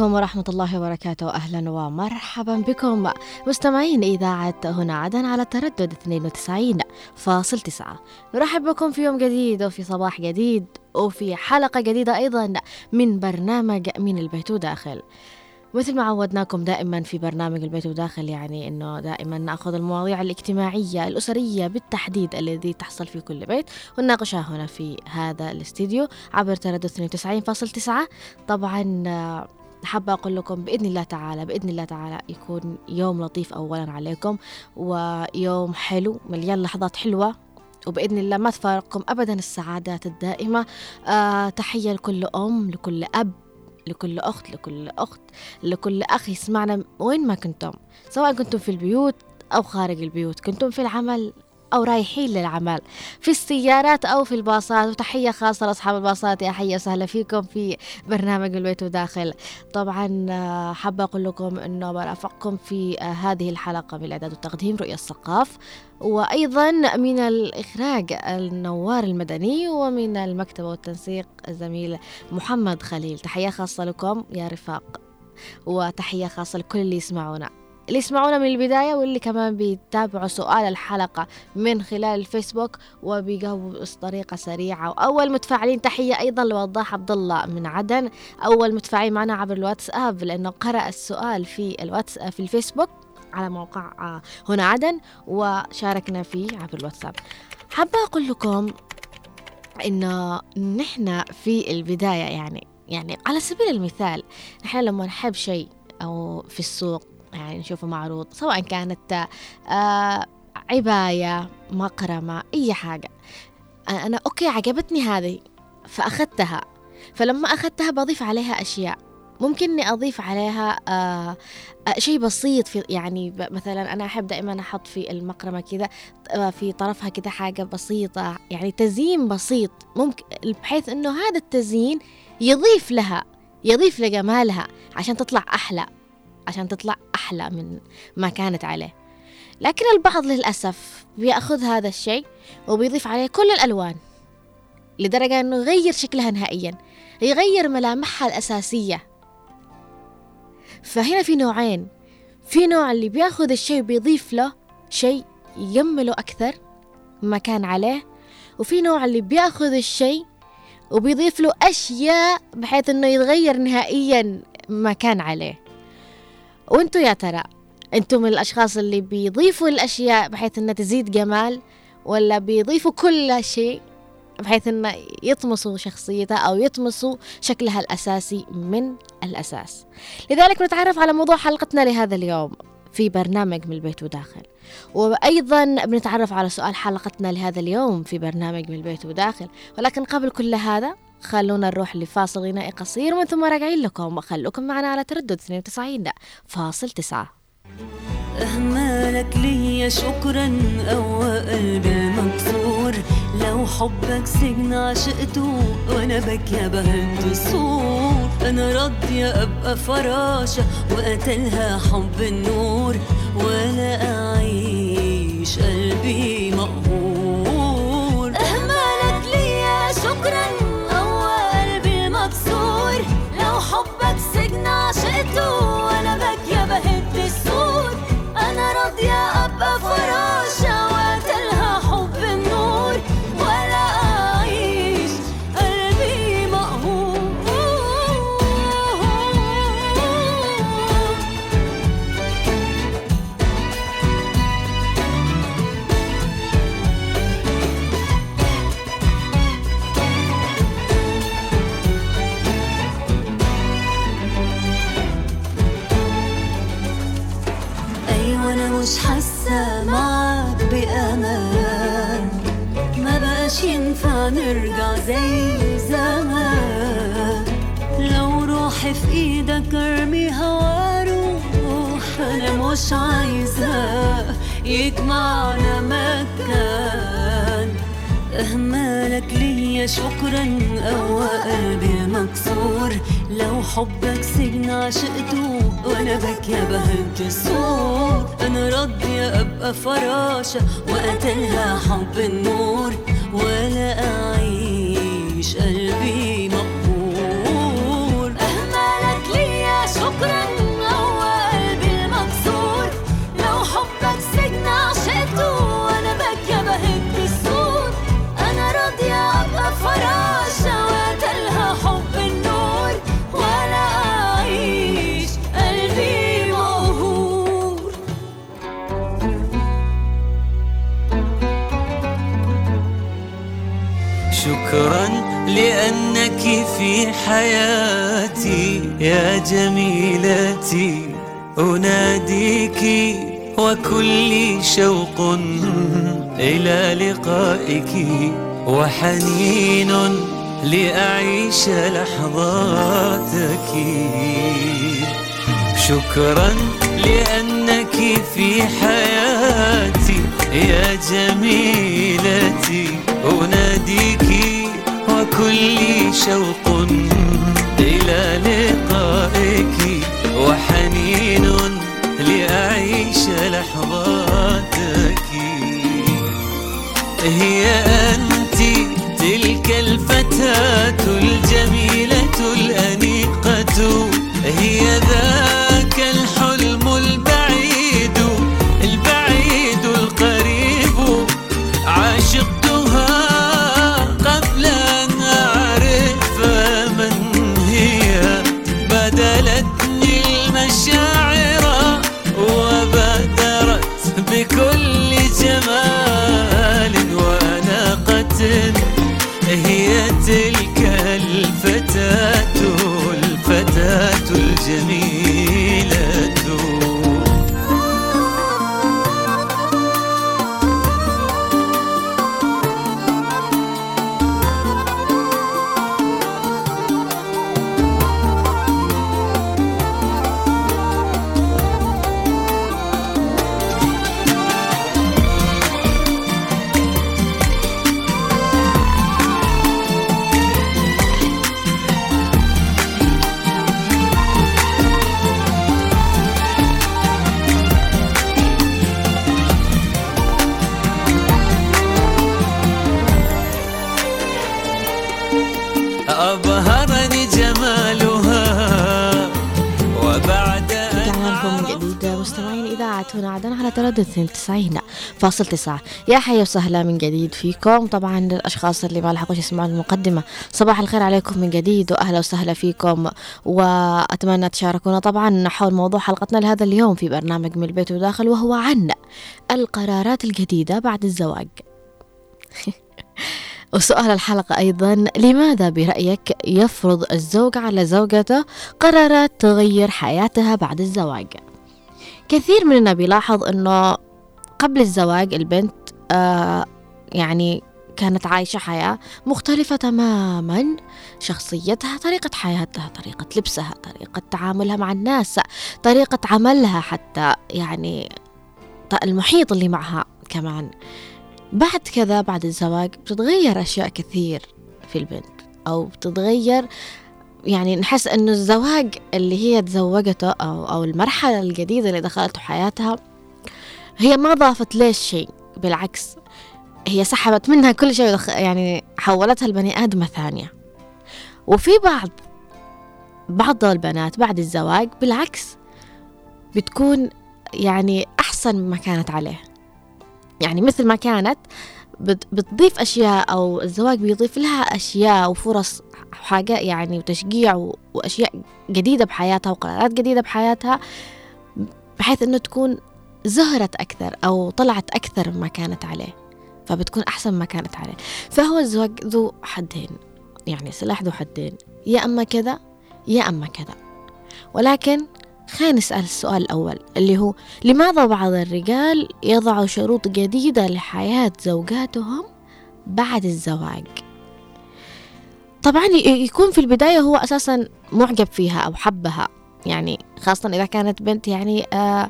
عليكم ورحمة الله وبركاته. أهلا ومرحبا بكم. مستمعين إذاعة هنا عدن على التردد 92.9 نرحب بكم في يوم جديد وفي صباح جديد وفي حلقة جديدة أيضا من برنامج من البيت وداخل. مثل ما عودناكم دائما في برنامج البيت وداخل يعني إنه دائما نأخذ المواضيع الاجتماعية الأسرية بالتحديد الذي تحصل في كل بيت ونناقشها هنا في هذا الاستديو عبر تردد 92.9 طبعا حابة أقول لكم بإذن الله تعالى بإذن الله تعالى يكون يوم لطيف أولا عليكم ويوم حلو مليان لحظات حلوة. وبإذن الله ما تفارقكم أبدا السعادات الدائمة. آه تحية لكل أم لكل أب لكل أخت لكل أخت لكل أخ يسمعنا وين ما كنتم سواء كنتم في البيوت أو خارج البيوت كنتم في العمل أو رايحين للعمل في السيارات أو في الباصات. وتحية خاصة لأصحاب الباصات يا حية وسهلا فيكم في برنامج البيت وداخل. طبعا آه، حابة أقول لكم أنه برافقكم في آه، هذه الحلقة من الإعداد والتقديم رؤية الثقاف. وأيضا من الإخراج النوار المدني ومن المكتبة والتنسيق الزميل محمد خليل. تحية خاصة لكم يا رفاق. وتحية خاصة لكل اللي يسمعونا. اللي يسمعونا من البداية واللي كمان بيتابعوا سؤال الحلقة من خلال الفيسبوك وبيجاوبوا بطريقة سريعة. وأول متفاعلين تحية أيضا لوضاح عبد الله من عدن. أول متفاعل معنا عبر الواتساب لأنه قرأ السؤال في الواتساب في الفيسبوك على موقع آه، هنا عدن وشاركنا فيه عبر الواتساب. حابة أقول لكم إنه نحن في البداية يعني يعني على سبيل المثال نحن لما نحب شيء أو في السوق يعني نشوفه معروض سواء كانت آه عباية مقرمة أي حاجة. أنا أوكي عجبتني هذه فأخذتها. فلما أخذتها بضيف عليها أشياء. ممكن إني أضيف عليها آه آه شيء بسيط في يعني مثلا أنا أحب دائما أحط في المقرمة كذا آه في طرفها كذا حاجة بسيطة يعني تزيين بسيط. ممكن بحيث إنه هذا التزيين يضيف لها يضيف لجمالها عشان تطلع أحلى. عشان تطلع أحلى من ما كانت عليه. لكن البعض للأسف بيأخذ هذا الشيء وبيضيف عليه كل الألوان لدرجة أنه يغير شكلها نهائيا يغير ملامحها الأساسية. فهنا في نوعين في نوع اللي بيأخذ الشيء بيضيف له شيء يجمله أكثر ما كان عليه وفي نوع اللي بيأخذ الشيء وبيضيف له أشياء بحيث أنه يتغير نهائيا ما كان عليه. وانتوا يا ترى أنتم من الأشخاص اللي بيضيفوا الأشياء بحيث إنها تزيد جمال ولا بيضيفوا كل شيء بحيث إنه يطمسوا شخصيتها أو يطمسوا شكلها الأساسي من الأساس؟ لذلك نتعرف على موضوع حلقتنا لهذا اليوم في برنامج من البيت وداخل. وأيضا بنتعرف على سؤال حلقتنا لهذا اليوم في برنامج من البيت وداخل ولكن قبل كل هذا خلونا نروح لفاصل غنائي قصير ومن ثم راجعين لكم. وخلوكم معنا على تردد 92 فاصل 9 أهمالك لي شكرا أو قلبي مكسور. لو حبك سجن عشقته وأنا بكي بهد الصور أنا راضية أبقى فراشة وقتلها حب النور. ولا أعيش قلبي مقهور عشقته نرجع زي زمان. لو روحي في إيدك ارميها وأروح أنا مش عايزة يجمعنا مكان. أهمالك ليا شكرا أو قلبي مكسور. لو حبك سجن عشقته وأنا بكيا بهج السور أنا راضية أبقى فراشة وقتلها حب النور. ولا أعيش قلبي في حياتي يا جميلتي أناديك وكل شوق إلى لقائك وحنين لأعيش لحظاتك. شكرا لأنك في حياتي يا جميلتي أناديك وكل شوق إلى لقائك وحنين لأعيش لحظاتك. هي أنت تلك الفتاة الجميلة الأنيقة. هي ذاك لكم من جديد مستمعين إذاعة هنا عدن على تردد 92 فاصل تسعة. يا حيا وسهلا من جديد فيكم. طبعا للأشخاص اللي ما لحقوش يسمعون المقدمة. صباح الخير عليكم من جديد وأهلا وسهلا فيكم. وأتمنى تشاركونا طبعا حول موضوع حلقتنا لهذا اليوم في برنامج من البيت وداخل وهو عن القرارات الجديدة بعد الزواج. وسؤال الحلقة أيضا لماذا برأيك يفرض الزوج على زوجته قرارات تغير حياتها بعد الزواج؟ كثير مننا بيلاحظ أنه قبل الزواج البنت آه يعني كانت عايشة حياة مختلفة تماما شخصيتها طريقة حياتها طريقة لبسها طريقة تعاملها مع الناس طريقة عملها حتى يعني المحيط اللي معها كمان. بعد كذا بعد الزواج بتتغير أشياء كثير في البنت أو بتتغير يعني نحس إنه الزواج اللي هي تزوجته أو أو المرحلة الجديدة اللي دخلته حياتها هي ما ضافت ليش شيء بالعكس هي سحبت منها كل شيء يعني حولتها لبني آدمة ثانية. وفي بعض بعض البنات بعد الزواج بالعكس بتكون يعني أحسن مما كانت عليه. يعني مثل ما كانت بت- بتضيف أشياء أو الزواج بيضيف لها أشياء وفرص حاجة يعني وتشجيع وأشياء جديدة بحياتها وقرارات جديدة بحياتها بحيث إنه تكون زهرت أكثر أو طلعت أكثر مما كانت عليه فبتكون أحسن ما كانت عليه. فهو الزواج ذو حدين يعني سلاح ذو حدين يا أما كذا يا أما كذا. ولكن خلينا نسأل السؤال الأول اللي هو لماذا بعض الرجال يضعوا شروط جديدة لحياة زوجاتهم بعد الزواج؟ طبعا يكون في البداية هو أساسا معجب فيها أو حبها يعني خاصة إذا كانت بنت يعني آه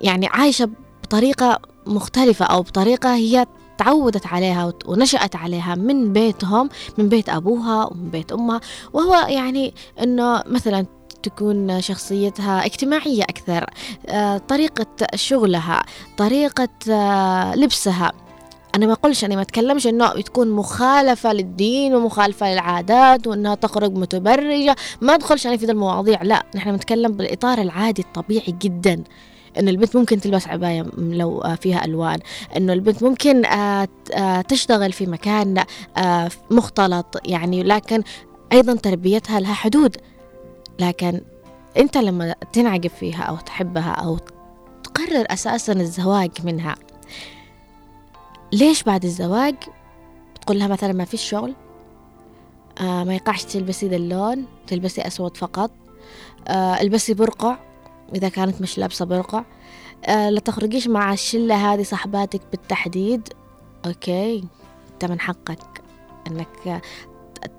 يعني عايشة بطريقة مختلفة أو بطريقة هي تعودت عليها ونشأت عليها من بيتهم من بيت أبوها ومن بيت أمها وهو يعني أنه مثلا تكون شخصيتها اجتماعية أكثر آه، طريقة شغلها طريقة آه، لبسها. أنا ما أقولش أنا ما أتكلمش إنه تكون مخالفة للدين ومخالفة للعادات وإنها تخرج متبرجة. ما أدخلش أنا في ذي المواضيع لا نحن بنتكلم بالإطار العادي الطبيعي جدا. إن البنت ممكن تلبس عباية م- لو آه، فيها ألوان. إنه البنت ممكن تشتغل في مكان مختلط يعني لكن أيضا تربيتها لها حدود. لكن أنت لما تنعجب فيها أو تحبها أو تقرر أساسا الزواج منها ليش بعد الزواج تقول لها مثلا ما فيش شغل؟ آه ما يقعش تلبسي ذا اللون تلبسي أسود فقط. آه البسي برقع إذا كانت مش لابسة برقع. آه لا تخرجيش مع الشلة هذه صاحباتك بالتحديد. أوكي أنت من حقك أنك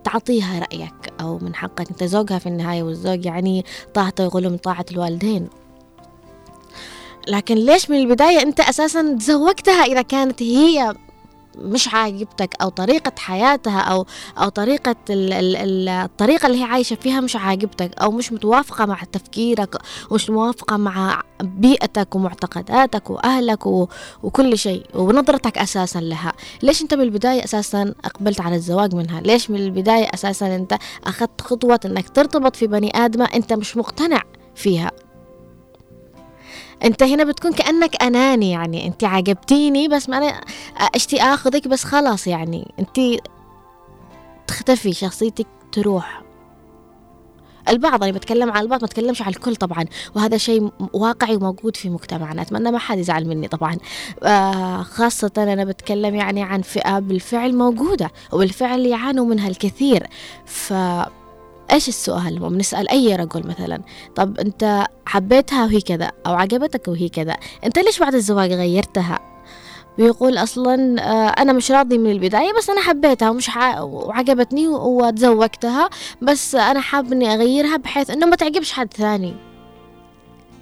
تعطيها رأيك أو من حقك. أنت زوجها في النهاية والزوج يعني طاعته من طاعة الوالدين. لكن ليش من البداية أنت أساسا تزوجتها إذا كانت هي مش عاجبتك أو طريقة حياتها أو أو طريقة ال ال الطريقة اللي هي عايشة فيها مش عاجبتك أو مش متوافقة مع تفكيرك ومش موافقة مع بيئتك ومعتقداتك وأهلك وكل شيء ونظرتك أساسا لها. ليش أنت من البداية أساسا أقبلت على الزواج منها؟ ليش من البداية أساسا أنت أخذت خطوة إنك ترتبط في بني آدمة أنت مش مقتنع فيها؟ أنت هنا بتكون كأنك أناني يعني أنت عجبتيني بس ما أنا أشتي آخذك بس خلاص يعني. أنت تختفي شخصيتك تروح. البعض أنا بتكلم على البعض ما اتكلمش على الكل طبعا. وهذا شيء واقعي وموجود في مجتمعنا. أتمنى ما حد يزعل مني طبعا. خاصة أنا بتكلم يعني عن فئة بالفعل موجودة وبالفعل يعانوا منها الكثير. ف إيش السؤال؟ لما بنسأل أي رجل مثلا. طب أنت حبيتها وهي كذا أو عجبتك وهي كذا أنت ليش بعد الزواج غيرتها؟ بيقول أصلا آه، أنا مش راضي من البداية بس أنا حبيتها ومش ح... وعجبتني وتزوجتها بس أنا حاب إني أغيرها بحيث إنه ما تعجبش حد ثاني.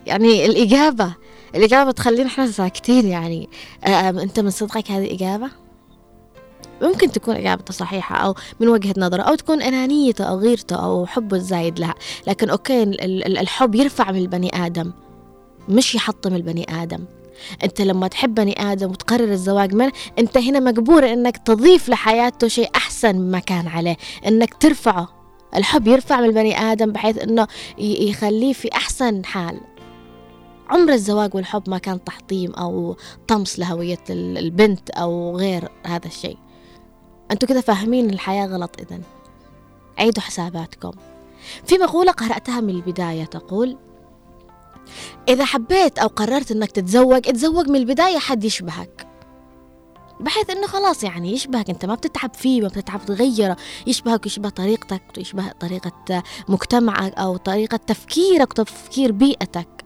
يعني الإجابة الإجابة تخلينا إحنا ساكتين يعني. آه، أنت من صدقك هذه الإجابة؟ ممكن تكون إجابته صحيحة أو من وجهة نظره أو تكون أنانيته أو غيرته أو حبه الزايد لها. لكن أوكي الحب يرفع من البني آدم مش يحطم البني آدم. أنت لما تحب بني آدم وتقرر الزواج منه أنت هنا مجبور إنك تضيف لحياته شيء أحسن مما كان عليه. إنك ترفعه. الحب يرفع من البني آدم بحيث إنه يخليه في أحسن حال. عمر الزواج والحب ما كان تحطيم أو طمس لهوية البنت أو غير هذا الشيء. أنتوا كذا فاهمين الحياة غلط إذن. عيدوا حساباتكم. في مقولة قرأتها من البداية تقول إذا حبيت أو قررت أنك تتزوج اتزوج من البداية حد يشبهك. بحيث إنه خلاص يعني يشبهك أنت ما بتتعب فيه ما بتتعب تغيره. يشبهك يشبه طريقتك يشبه طريقة مجتمعك أو طريقة تفكيرك وتفكير بيئتك.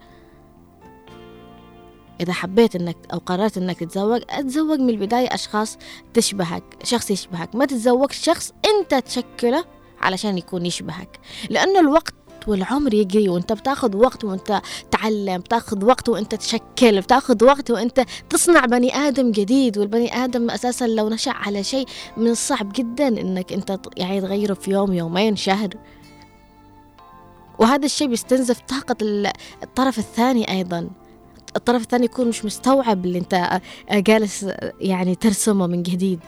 إذا حبيت إنك أو قررت إنك تتزوج أتزوج من البداية أشخاص تشبهك شخص يشبهك. ما تتزوج شخص أنت تشكله علشان يكون يشبهك. لأنه الوقت والعمر يجري وأنت بتاخذ وقت وأنت تعلم بتاخذ وقت وأنت تشكل بتاخذ وقت وأنت تصنع بني آدم جديد. والبني آدم أساسا لو نشأ على شيء من الصعب جدا إنك أنت يعني تغيره في يوم يومين شهر. وهذا الشيء بيستنزف طاقة الطرف الثاني أيضا. الطرف الثاني يكون مش مستوعب اللي انت جالس يعني ترسمه من جديد.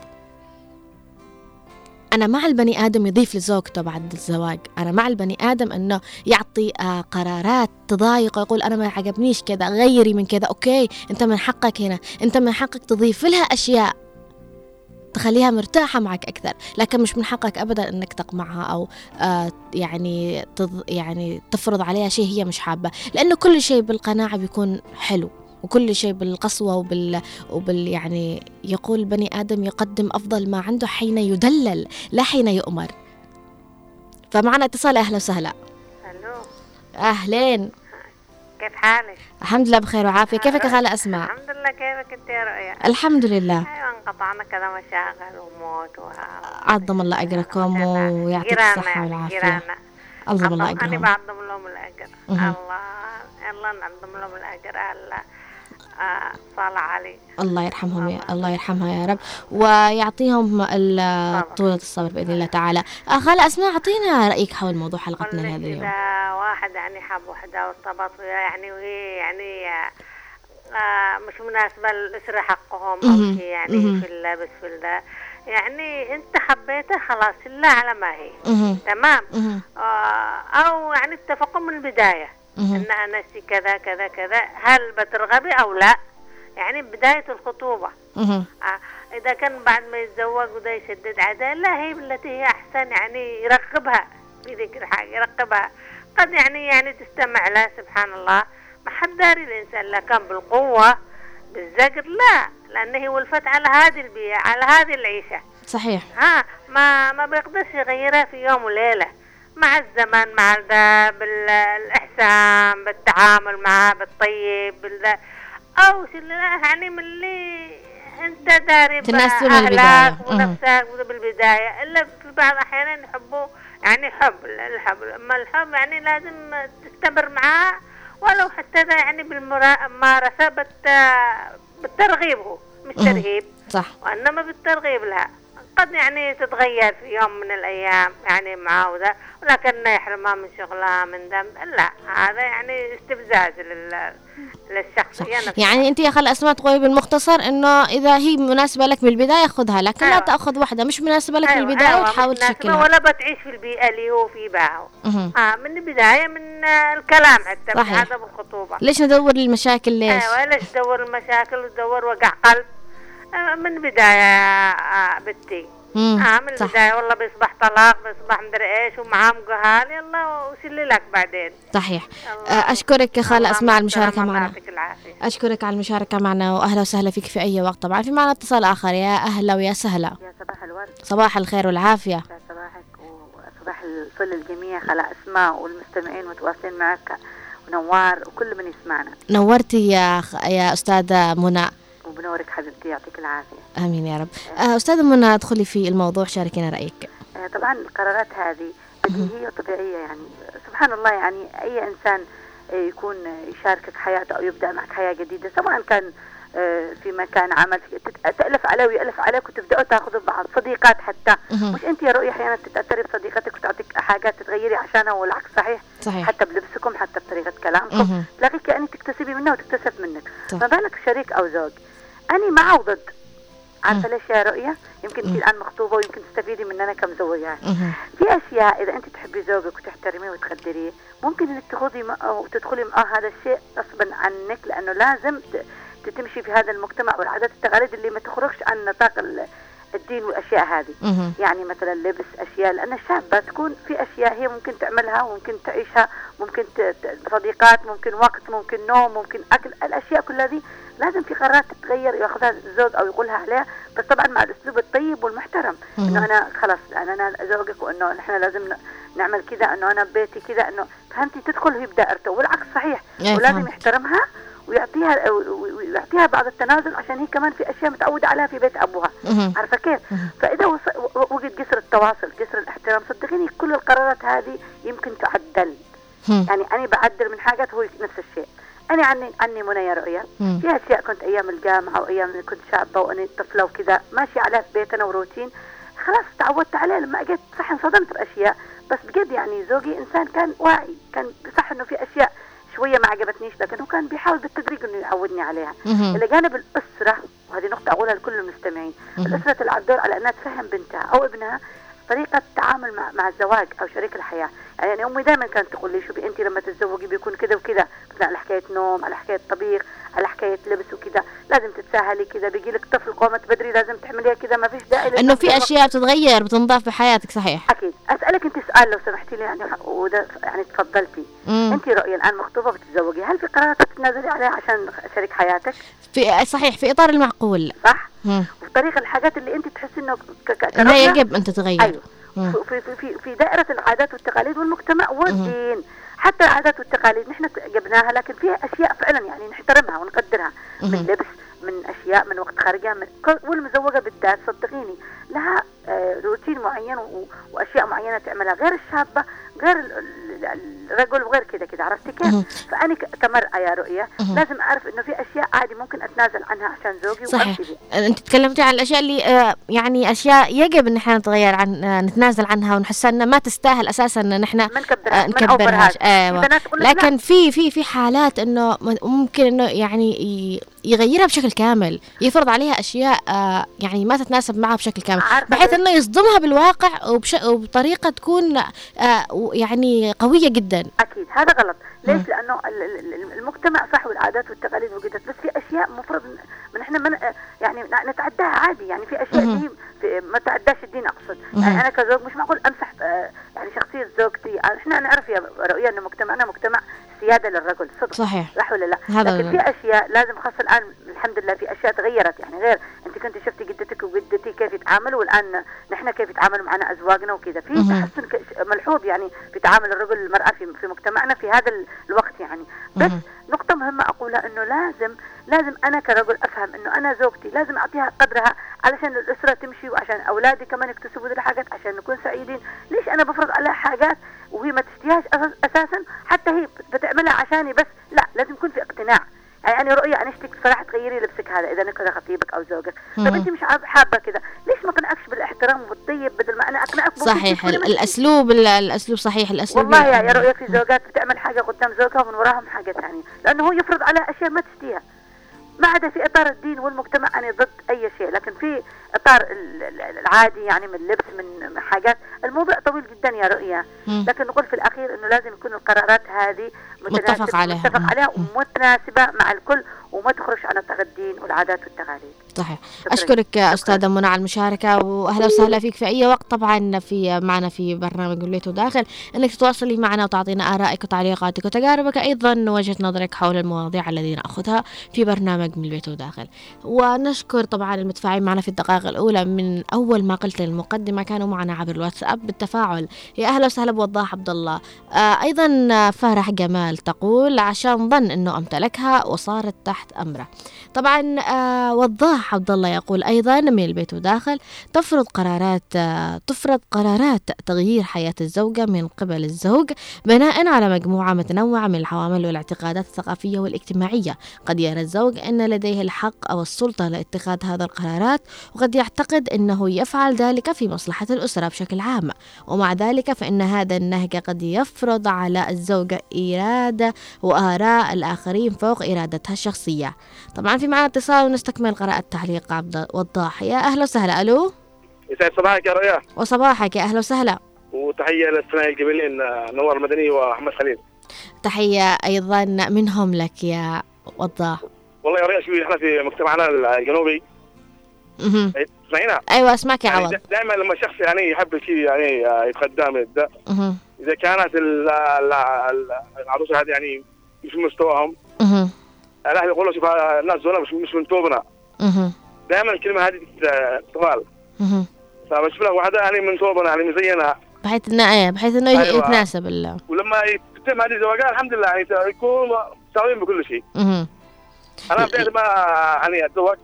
أنا مع البني آدم يضيف لزوجته بعد الزواج. أنا مع البني آدم أنه يعطي آه، قرارات تضايقه يقول أنا ما عجبنيش كذا غيري من كذا. أوكي أنت من حقك هنا. أنت من حقك تضيف لها أشياء. تخليها مرتاحة معك أكثر لكن مش من حقك أبدا أنك تقمعها أو آه يعني تض يعني تفرض عليها شيء هي مش حابة لأنه كل شيء بالقناعة بيكون حلو وكل شيء بالقسوة وبال, وبال يعني يقول بني آدم يقدم أفضل ما عنده حين يدلل لا حين يؤمر. فمعنا اتصال أهلا وسهلا. أهلين كيف حالك؟ الحمد لله بخير وعافية. كيفك يا خالة أسماء؟ الحمد لله كيفك أنت يا رؤيا؟ الحمد لله. أيوه انقطعنا كذا مشاغل وموت و عظم الله أجركم ويعطيك الصحة والعافية. عظم الله أنا أجرهم. بعظم لهم الأجر. الله الله نعظم لهم الأجر. هلا آه، صلاة علي. الله يرحمهم يا الله. يرحمها يا رب. ويعطيهم طولة الصبر بإذن الله تعالى. آه، خالة أسماء أعطينا رأيك حول موضوع حلقتنا لهذا اليوم. واحد يعني حب وحدة وارتبط يعني وهي يعني آه مش مناسبة للأسرة حقهم أو. شيء يعني. في اللبس في ال يعني أنت حبيته خلاص لا على ما هي. تمام. آه أو يعني اتفقوا من البداية أنا شي كذا كذا كذا هل بترغبي أو لا يعني بداية الخطوبة. آه إذا كان بعد ما يتزوج وده يشدد عليها لا هي التي هي أحسن يعني يرغبها في ذيك الحاجة يرغبها قد يعني يعني تستمع لها سبحان الله ما حد داري الإنسان لا كان بالقوة بالزقر لا. لأن هي ولفت على هذه البيئة على هذه العيشة. صحيح. ها ما ما بيقدرش يغيرها في يوم وليلة. مع الزمن مع ال- بالإحسان بالتعامل معاه بالطيب بال أو يعني من اللي أنت داري تناسب. مهم. ونفسك بالبداية إلا في بعض الأحيان يحبوا يعني حب الحب أما الحب يعني لازم تستمر معاه ولو حتى يعني بالممارسة بالترغيب هو مش. ترهيب صح. وإنما بالترغيب لها قد يعني تتغير في يوم من الأيام يعني معه وذا ولكن يحرمها من شغلها من دم لا هذا يعني استفزاز لل... للشخص. يعني أنت يا خال اسماء تقولي بالمختصر إنه إذا هي مناسبة لك من البداية خذها لكن لا أيوة. تأخذ واحدة مش مناسبة لك من أيوة، البداية أيوة، وتحاول تشكلها ولا بتعيش في البيئة اللي هو في باعه. آه من البداية من الكلام حتى من صحيح. عدم الخطوبة ليش ندور المشاكل ليش أيوه ليش تدور المشاكل وتدور وقع قلب من البداية آه بنتي. آه من صح. البداية والله بيصبح طلاق بيصبح مدري إيش ومعاه قهال يلا وشلي لك بعدين. صحيح. آه، أشكرك يا الله أسماء على الله معنا. العافية. أشكرك على المشاركة معنا وأهلا وسهلا فيك في أي وقت. طبعا في معنا اتصال آخر يا أهلا ويا سهلا. يا صباح الورد. صباح الخير والعافية. يا صباحك وصباح الفل الجميع. خلا اسماء والمستمعين متواصلين معك ونوار وكل من يسمعنا. نورتي يا خ... يا أستاذة منى. وبنورك حبيبتي يعطيك العافية. آمين يا رب. آه، أستاذة منى ادخلي في الموضوع شاركينا رأيك. آه، طبعا القرارات هذه بديهيه وطبيعيه يعني. سبحان الله يعني أي إنسان آه، يكون يشاركك حياته أو يبدأ معك حياة جديدة سواء كان في مكان عمل تألف عليه ويألف عليك وتبدأوا تأخذوا بعض صديقات حتى. مش أنت يا رؤيا أحيانا تتأثري بصديقتك وتعطيك حاجات تتغيري عشانها والعكس صحيح. صحيح. حتى بلبسكم حتى بطريقة كلامكم. تلاقيك كأنك تكتسبي منها وتكتسب منك. صح. ما بالك شريك أو زوج؟ أنا مع وضد عارفة ليش يا رؤيا يمكن انت الآن مخطوبة ويمكن تستفيدي من يعني. مهم. في أشياء إذا أنت تحبي زوجك وتحترميه وتقدريه ممكن إنك تخوضي وتدخلي معه هذا الشيء غصبا عنك لأنه لازم تمشي في هذا المجتمع والعادات والتقاليد اللي ما تخرجش عن نطاق ال- الدين والأشياء هذه. يعني مثلا لبس أشياء لأن الشابه تكون في أشياء هي ممكن تعملها وممكن تعيشها ممكن صديقات ممكن وقت ممكن نوم ممكن أكل الأشياء كلها دي لازم في قرارات تتغير ياخذها الزوج أو يقولها عليها بس طبعا مع الأسلوب الطيب والمحترم. إنه أنا خلاص أنا أنا زوجك وإنه نحن لازم نعمل كذا إنه أنا ببيتي كذا إنه فهمتي تدخل هي بدائرته والعكس صحيح ولازم. يحترمها ويعطيها ويعطيها بعض التنازل عشان هي كمان في أشياء متعودة عليها في بيت أبوها. عارفة كيف؟ فإذا وجد جسر التواصل جسر الاحترام صدقيني كل القرارات هذه يمكن تعدل. يعني أنا بعدل من حاجات هو نفس الشيء أنا عني عني منى يا رؤيا. في أشياء كنت أيام الجامعة وايام كنت شابة وأنا طفلة وكذا ماشية عليها في بيتنا وروتين خلاص تعودت عليه لما أجيت صح انصدمت بأشياء بس بجد يعني زوجي إنسان كان واعي كان صح إنه في أشياء شوية ما عجبتنيش لكن هو كان بيحاول بالتدريج إنه يعودني عليها. إلى جانب الأسرة وهذه نقطة أقولها لكل المستمعين. الأسرة تلعب دور على أنها تفهم بنتها أو ابنها طريقة التعامل مع مع الزواج أو شريك الحياة، يعني أمي دائما كانت تقول لي شوفي أنت لما تتزوجي بيكون كذا وكذا، مثلا على حكاية نوم، على حكاية طبيخ، على حكاية لبس وكذا، لازم تتساهلي كذا، بيجي لك طفل قومت بدري لازم تعمليها كذا، ما فيش داعي إنه في أشياء بتتغير بتنضاف في حياتك صحيح أكيد، أسألك أنت سؤال لو سمحتي لي يعني وده يعني تفضلتي، مم. أنت رؤيا الآن مخطوبة بتتزوجي، هل في قرارات تتنازلي عليها عشان شريك حياتك؟ في صحيح في إطار المعقول صح؟ مم. طريق الحاجات اللي أنت تحسي إنه ك- ك- انه كرؤية يجب أن تتغير أيوه. في في في دائرة العادات والتقاليد والمجتمع والدين حتى العادات والتقاليد نحن جبناها لكن فيها أشياء فعلا يعني نحترمها ونقدرها من. لبس من أشياء من وقت خارجها من والمزوجة بالذات صدقيني لها آه، روتين معين وأشياء معينة تعملها غير الشابة غير ال- ال- الرجل وغير كذا كذا عرفتي. كيف؟ فأنا ك- كمرأة يا رؤية مهم. لازم أعرف إنه في أشياء عادي ممكن أتنازل عنها عشان زوجي صحيح. انت تكلمتي عن الأشياء اللي آه، يعني أشياء يجب إن إحنا نتغير عن آه، نتنازل عنها ونحسها إنها ما تستاهل أساسا إن إحنا نكبرها آه، نأوفرهاش. أيوه لكن في في في حالات إنه ممكن إنه يعني يغيرها بشكل كامل يفرض عليها أشياء يعني ما تتناسب معها بشكل كامل بحيث؟ إنه يصدمها بالواقع وبش وبطريقة تكون يعني قوية جدا أكيد هذا غلط. ليش لأنه ال- ال- ال- المجتمع صح والعادات والتقاليد وجدت بس في أشياء مفروض من إحنا من ن- نتعداها عادي يعني في أشياء. دي في ما تعداش الدين أقصد. يعني أنا كزوج مش معقول أمسح آه، يعني شخصية زوجتي إحنا نعرف يا رؤيا إنه مجتمعنا مجتمع سيادة للرجل صدق صحيح صح ولا لا؟ هذا لكن. في أشياء لازم خاصة الآن الحمد لله في أشياء تغيرت يعني غير أنت كنت شفتي جدتك وجدتك كيف يتعاملوا والآن نحن كيف يتعاملوا معنا أزواجنا وكذا في. تحسن ملحوظ يعني في تعامل الرجل والمراه في في مجتمعنا في هذا ال- الوقت يعني بس مهم. نقطة مهمة أقولها إنه لازم لازم أنا كرجل أفهم إنه أنا زوجتي لازم أعطيها قدرها علشان الأسرة تمشي وعشان أولادي كمان يكتسبوا الحاجات عشان نكون سعيدين، ليش أنا بفرض عليها حاجات وهي ما تشتهيهاش أساسا؟ حتى هي بتعملها عشاني بس. لا لازم يكون في اقتناع. يعني أنا رؤية أنا اشتك صراحة تغيري لبسك هذا إذا كذا خطيبك أو زوجك، طب. أنت مش حابة كذا، ليش ما أقنعكش بالإحترام والطيب بدل ما أنا أقنعك بوجهك صحيح. الأسلوب ال- الأسلوب صحيح الأسلوب والله يا يا رؤية في زوجات بتعمل حاجة قدام زوجها ومن وراهم حاجة ثانية لأنه هو يفرض عليها أشياء ما تشتهيها. ما عدا في إطار الدين والمجتمع أنا ضد أي شيء لكن في ال- العادي يعني من لبس من حاجات الموضوع طويل جدا يا رؤية مم. لكن نقول في الأخير أنه لازم يكون القرارات هذه متفق عليها. متفق. عليها مم. ومتناسبة مع الكل وما تخرج عن الدين والعادات والتقاليد صحيح. أشكرك. أستاذة منى على المشاركة وأهلا وسهلا فيك في أي وقت. طبعا في معنا في برنامج البيت وداخل إنك تتواصلي معنا وتعطينا آرائك وتعليقاتك وتجاربك أيضا وجهه نظرك حول المواضيع التي ناخذها في برنامج من البيت وداخل. ونشكر طبعا المتفاعلين معنا في الدقائق الأولى. من أول ما قلت المقدمه كانوا معنا عبر الواتساب بالتفاعل. يا أهلا وسهلا بوضاح عبد الله. آه أيضا فرح جمال تقول عشان ظن إنه أمتلكها وصارت تحت أمره. طبعا آه وضاح عبد الله يقول أيضا من البيت وداخل تفرض قرارات آه تفرض قرارات تغيير حياة الزوجة من قبل الزوج بناء على مجموعة متنوعة من العوامل والاعتقادات الثقافية والاجتماعية. قد يرى الزوج أن لديه الحق أو السلطة لاتخاذ هذه القرارات وقد يعتقد أنه يفعل ذلك في مصلحة الأسرة بشكل عام. ومع ذلك فإن هذا النهج قد يفرض على الزوجة إرادة وآراء الآخرين فوق إرادتها الشخصية. طبعا في معنا اتصال ونستكمل قراءة تعليق عبد وضاح يا أهلا وسهلا. ألو؟ يسعد صباحك يا رؤيا. وصباحك يا أهلا وسهلا. وتحية للثنائي الجميلين آه، نور المدني وأحمد خليل. تحية أيضا منهم لك يا وضاح. والله يا رؤيا شوفي إحنا في مجتمعنا الجنوبي. تسمعينا أيوة أسمعك يا يعني عوض. دائما لما شخص يعني يحب شيء يعني يتقدم يبدا. إذا كانت ال- ال- ال- العروسة هذه يعني مش مستواهم. الاهل يقولوا شوف الناس دول مش مش من توبنا. دائما الكلمة هذه مهم. فبشوف لك واحدة يعني من توبنا يعني مزينه بحيث إنه إيه بحيث إنه أيوة. يتناسب ال ولما تتم هذه الزواجات الحمد لله يعني يكون سويين بكل شيء مهم. أنا بديت ما يعني أتزوج.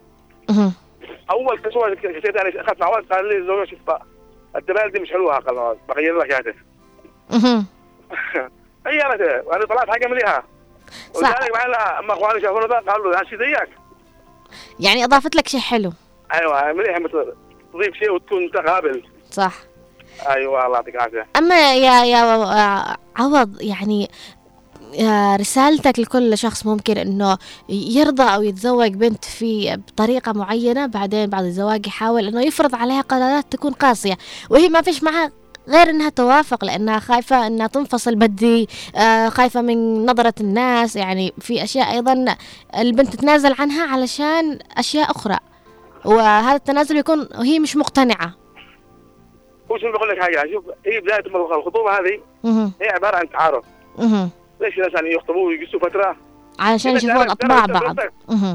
أول تزوج كنت يعني أخذت مع والد قال لي الزوجه شوف الدبال دي مش حلوة قال بغير لك هذا مهم. غيرته وأنا طلعت حاجة مليحه صح. ولذلك معنا أما أخواني شافونا قالوا له هالشيء زيك يعني أضافت لك شيء حلو. أيوه مليحه مثل تضيف شيء وتكون أنت قابل صح. أيوه الله يعطيك العافية. أما يا يا عوض يعني يا رسالتك لكل شخص ممكن إنه يرضى أو يتزوج بنت في بطريقة معينة بعدين بعد الزواج يحاول إنه يفرض عليها قرارات تكون قاسية وهي ما فيش معها غير إنها توافق لأنها خايفة إنها تنفصل بدري آه خايفة من نظرة الناس. يعني في أشياء أيضا البنت تتنازل عنها علشان أشياء أخرى. وهذا التنازل يكون وهي مش مقتنعة. هو شنو بقول لك حاجة؟ شوف هي بداية الخطوبة هذه. هي عبارة عن تعارف. ليش الناس يعني يخطبوا ويقصوا فترة؟ علشان يشوفون أطباع بعض.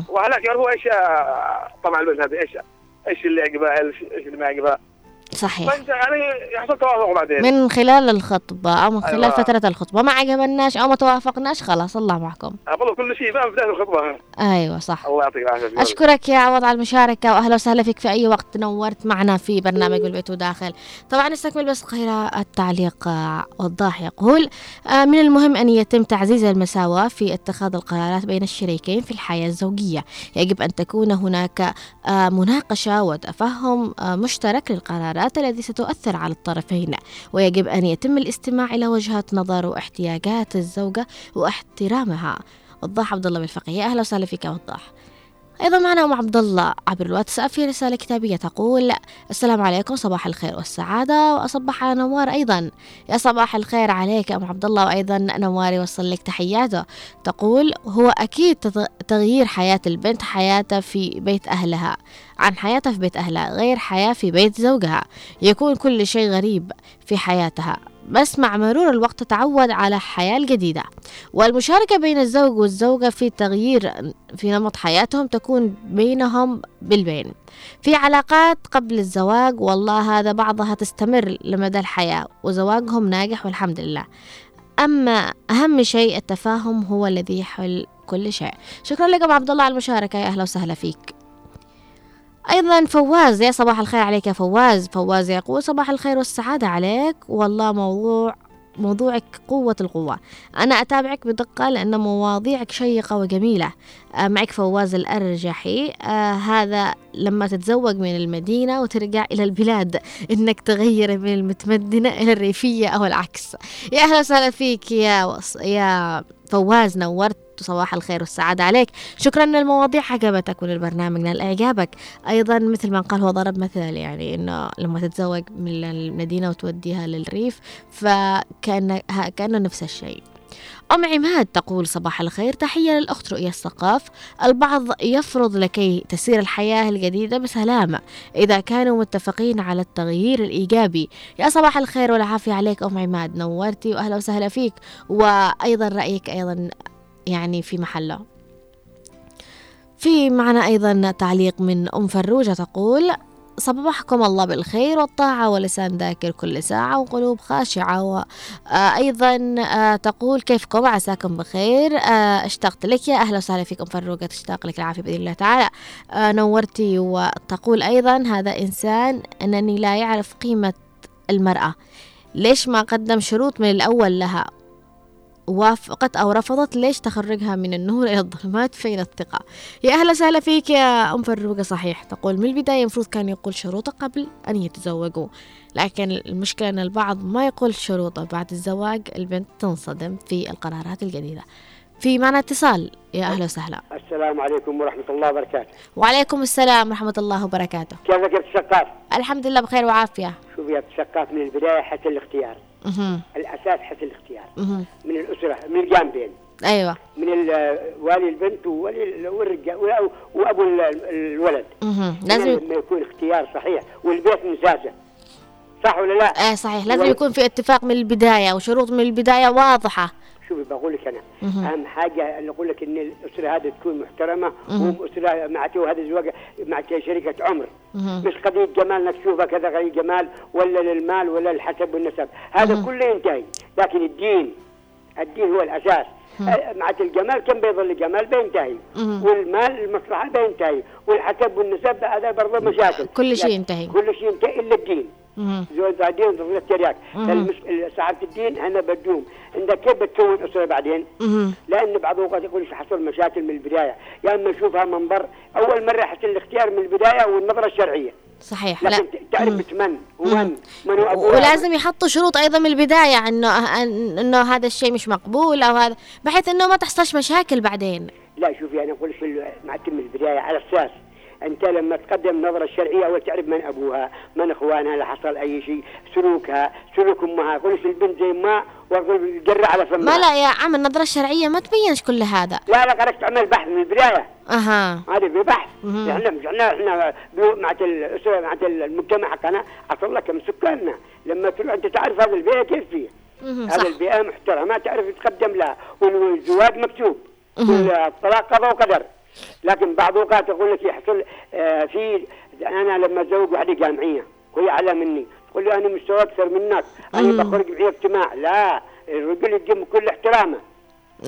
وهلاك يعرفوا إيش آه، طبع البنت هذه إيش إيش اللي يعجبها إيش اللي ما يعجبها صحيح. فأنت يعني يحصل توافق بعدين. من خلال الخطبة أو من خلال أيوة. فترة الخطبة. ما عجبناش أو ما توافقناش خلاص الله معكم. افضل كل شيء بقى بداية الخطبة. أيوة صح. الله يعطيك العافية. أشكرك يا عوض على المشاركة وأهلا وسهلا فيك في أي وقت نورت معنا في برنامج البيت وداخل. طبعا نستكمل بس قراءة التعليق وضاح يقول آه، من المهم أن يتم تعزيز المساواة في اتخاذ القرارات بين الشريكين في الحياة الزوجية. يجب أن تكون هناك آه، مناقشة وتفهم آه، مشترك للقرارات التي ستؤثر على الطرفين. ويجب أن يتم الاستماع إلى وجهات نظر واحتياجات الزوجة واحترامها. وضاح عبد الله بالفقيه أهلا وسهلا فيك وضاح. أيضا معنا أم عبد الله عبر الواتساب في رسالة كتابية تقول السلام عليكم صباح الخير والسعادة. وأصبح على نوار أيضا. يا صباح الخير عليك أم عبد الله. وأيضا نوار يوصل لك تحياته. تقول هو أكيد تغ- تغيير حياة البنت حياتها في بيت أهلها عن حياتها في بيت أهلها غير حياة في بيت زوجها. يكون كل شيء غريب في حياتها. بس مع مرور الوقت تتعود على الحياة الجديدة. والمشاركة بين الزوج والزوجة في تغيير في نمط حياتهم تكون بينهم بالبين. في علاقات قبل الزواج والله هذا بعضها تستمر لمدى الحياة وزواجهم ناجح والحمد لله. أما أهم شيء التفاهم هو الذي يحل كل شيء. شكرا لكم عبد الله على المشاركة. يا أهلا وسهلا فيك. أيضا فواز يا صباح الخير عليك يا فواز. فواز يقول صباح الخير والسعادة عليك. والله موضوع موضوعك قوة القوة. أنا أتابعك بدقة لأن مواضيعك شيقة وجميلة. آه، معك فواز الأرجحي. آه هذا لما تتزوج من المدينة وترجع إلى البلاد إنك تغير من المتمدنة إلى الريفية أو العكس. يا أهلا وسهلا فيك يا وص... يا فواز نورت صباح الخير والسعادة عليك. شكرا ان المواضيع عجبتك وللبرنامج. نال إعجابك أيضا مثل ما قال هو ضرب مثل يعني إنه لما تتزوج من المدينة وتوديها للريف فكأنه كأنه نفس الشيء. أم عماد تقول صباح الخير تحية للأخت رؤية الثقاف. البعض يفرض لكي تسير الحياة الجديدة بسلامة إذا كانوا متفقين على التغيير الإيجابي. يا صباح الخير والعافية عليك أم عماد نورتي وأهلا وسهلا فيك. وأيضا رأيك أيضا يعني في محله. في معنا أيضا تعليق من أم فروجة تقول صبحكم الله بالخير والطاعة ولسان ذاكر كل ساعة وقلوب خاشعة. وأيضا آه، تقول كيفكم؟ عساكم بخير. آه، اشتقت لك يا أهلا وسهلا فيكم فروقة تشتاق لك العافية بإذن الله تعالى. آه، نورتي وتقول أيضا هذا إنسان أنني لا يعرف قيمة المرأة. ليش ما قدم شروط من الأول لها؟ وافقت أو رفضت ليش تخرجها من النور إلى الظلمات فين الثقة؟ يا أهلا وسهلا فيك يا أم فروقة صحيح تقول من البداية المفروض كان يقول شروطه قبل أن يتزوجوا لكن المشكلة أن البعض ما يقول شروطه بعد الزواج البنت تنصدم في القرارات الجديدة. في معنا اتصال. يا أهلا وسهلا. السلام عليكم ورحمة الله وبركاته. وعليكم السلام ورحمة الله وبركاته. كيفك يا الشقاف؟ الحمد لله بخير وعافية. شوف يا الشقاف من البداية حتى الاختيار. مهم. الأساس حتى الاختيار. من الأسرة من الجانبين أيوة. من ال- والي البنت وولي ال- والرجال ال- الولد. لازم لما يكون اختيار صحيح. والبيت مساسة صح ولا لا؟ آه صحيح. لازم يكون في اتفاق من البداية وشروط من البداية واضحة. شوفي بقول لك أنا. أهم حاجة اللي أقول لك إن الأسرة هذه تكون محترمة. واسره مع وهذا الزواج مع شريكه عمر. مش قضيه جمال إنك تشوفها كذا قضيه جمال ولا للمال ولا للحسب والنسب هذا. كله ينتهي لكن الدين الدين هو الأساس. أه، مع الجمال كم بيظل الجمال بينتهي. والمال المصلحة بينتهي والحسب والنسب هذا برضه مشاكل كل شيء ينتهي. كل شيء ينتهي إلا الدين. زوج بعدين مهم. المش- صاحبة الدين أنا بدوم. عندك كيف بتكون اسره بعدين؟ لأن بعض الأوقات يقول لك حصل مشاكل من البداية. يا أما نشوفها منظر أول مرة حصل الاختيار من البداية والنظرة الشرعية. صحيح لا. لكن ت- تعرف مم. ومن من هو ولازم يحطوا شروط أيضا من البداية انه إنه هذا الشيء مش مقبول أو هذا بحيث إنه ما تحصلش مشاكل بعدين. لا شوفي أنا أقول لك مع من البداية على أساس. أنت لما تقدم النظره الشرعيه أول تعرف من أبوها من إخوانها لا حصل أي شيء سلوكها سلوك أمها. أقول لك البنت زي ما واقول جرى على فمها. ما لا يا عم النظرة الشرعية ما تبينش كل هذا. لا لا قالك تعمل بحث من البداية. أها. هذا ببحث مهم. إحنا مش إحنا إحنا بيو- مع الأسرة مع المجتمع حقنا حصل لك كم سكاننا. لما تروح أنت تعرف هذا البيئة كيف فيه. هذا البيئة محترمة تعرف تقدم لها. والزواج مكتوب. والطلاق قضاء وقدر. لكن بعض الاوقات أقول لك يحصل آه في أنا لما أتزوج واحدة جامعية وهي اعلى مني. تقول لي أنا مستوى أكثر منك أنا. بخرج معي اجتماع. لا الرجل يقدم كل احترامه.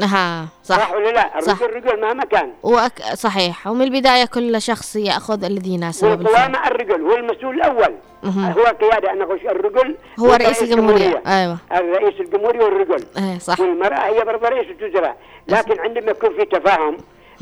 أها صح, صح ولا لا؟ صح. الرجل رجل مهما كان. وأك... صحيح. ومن البداية كل شخص يأخذ الذي يناسبه. والقوامة الرجل هو المسؤول الأول. مهم. هو القيادة أنا أقول الرجل هو رئيس الجمهورية. أيوه. الرئيس الجمهوري والرجل. إيه صح. والمرأة هي برضه رئيس الوزراء لكن عندما يكون في تفاهم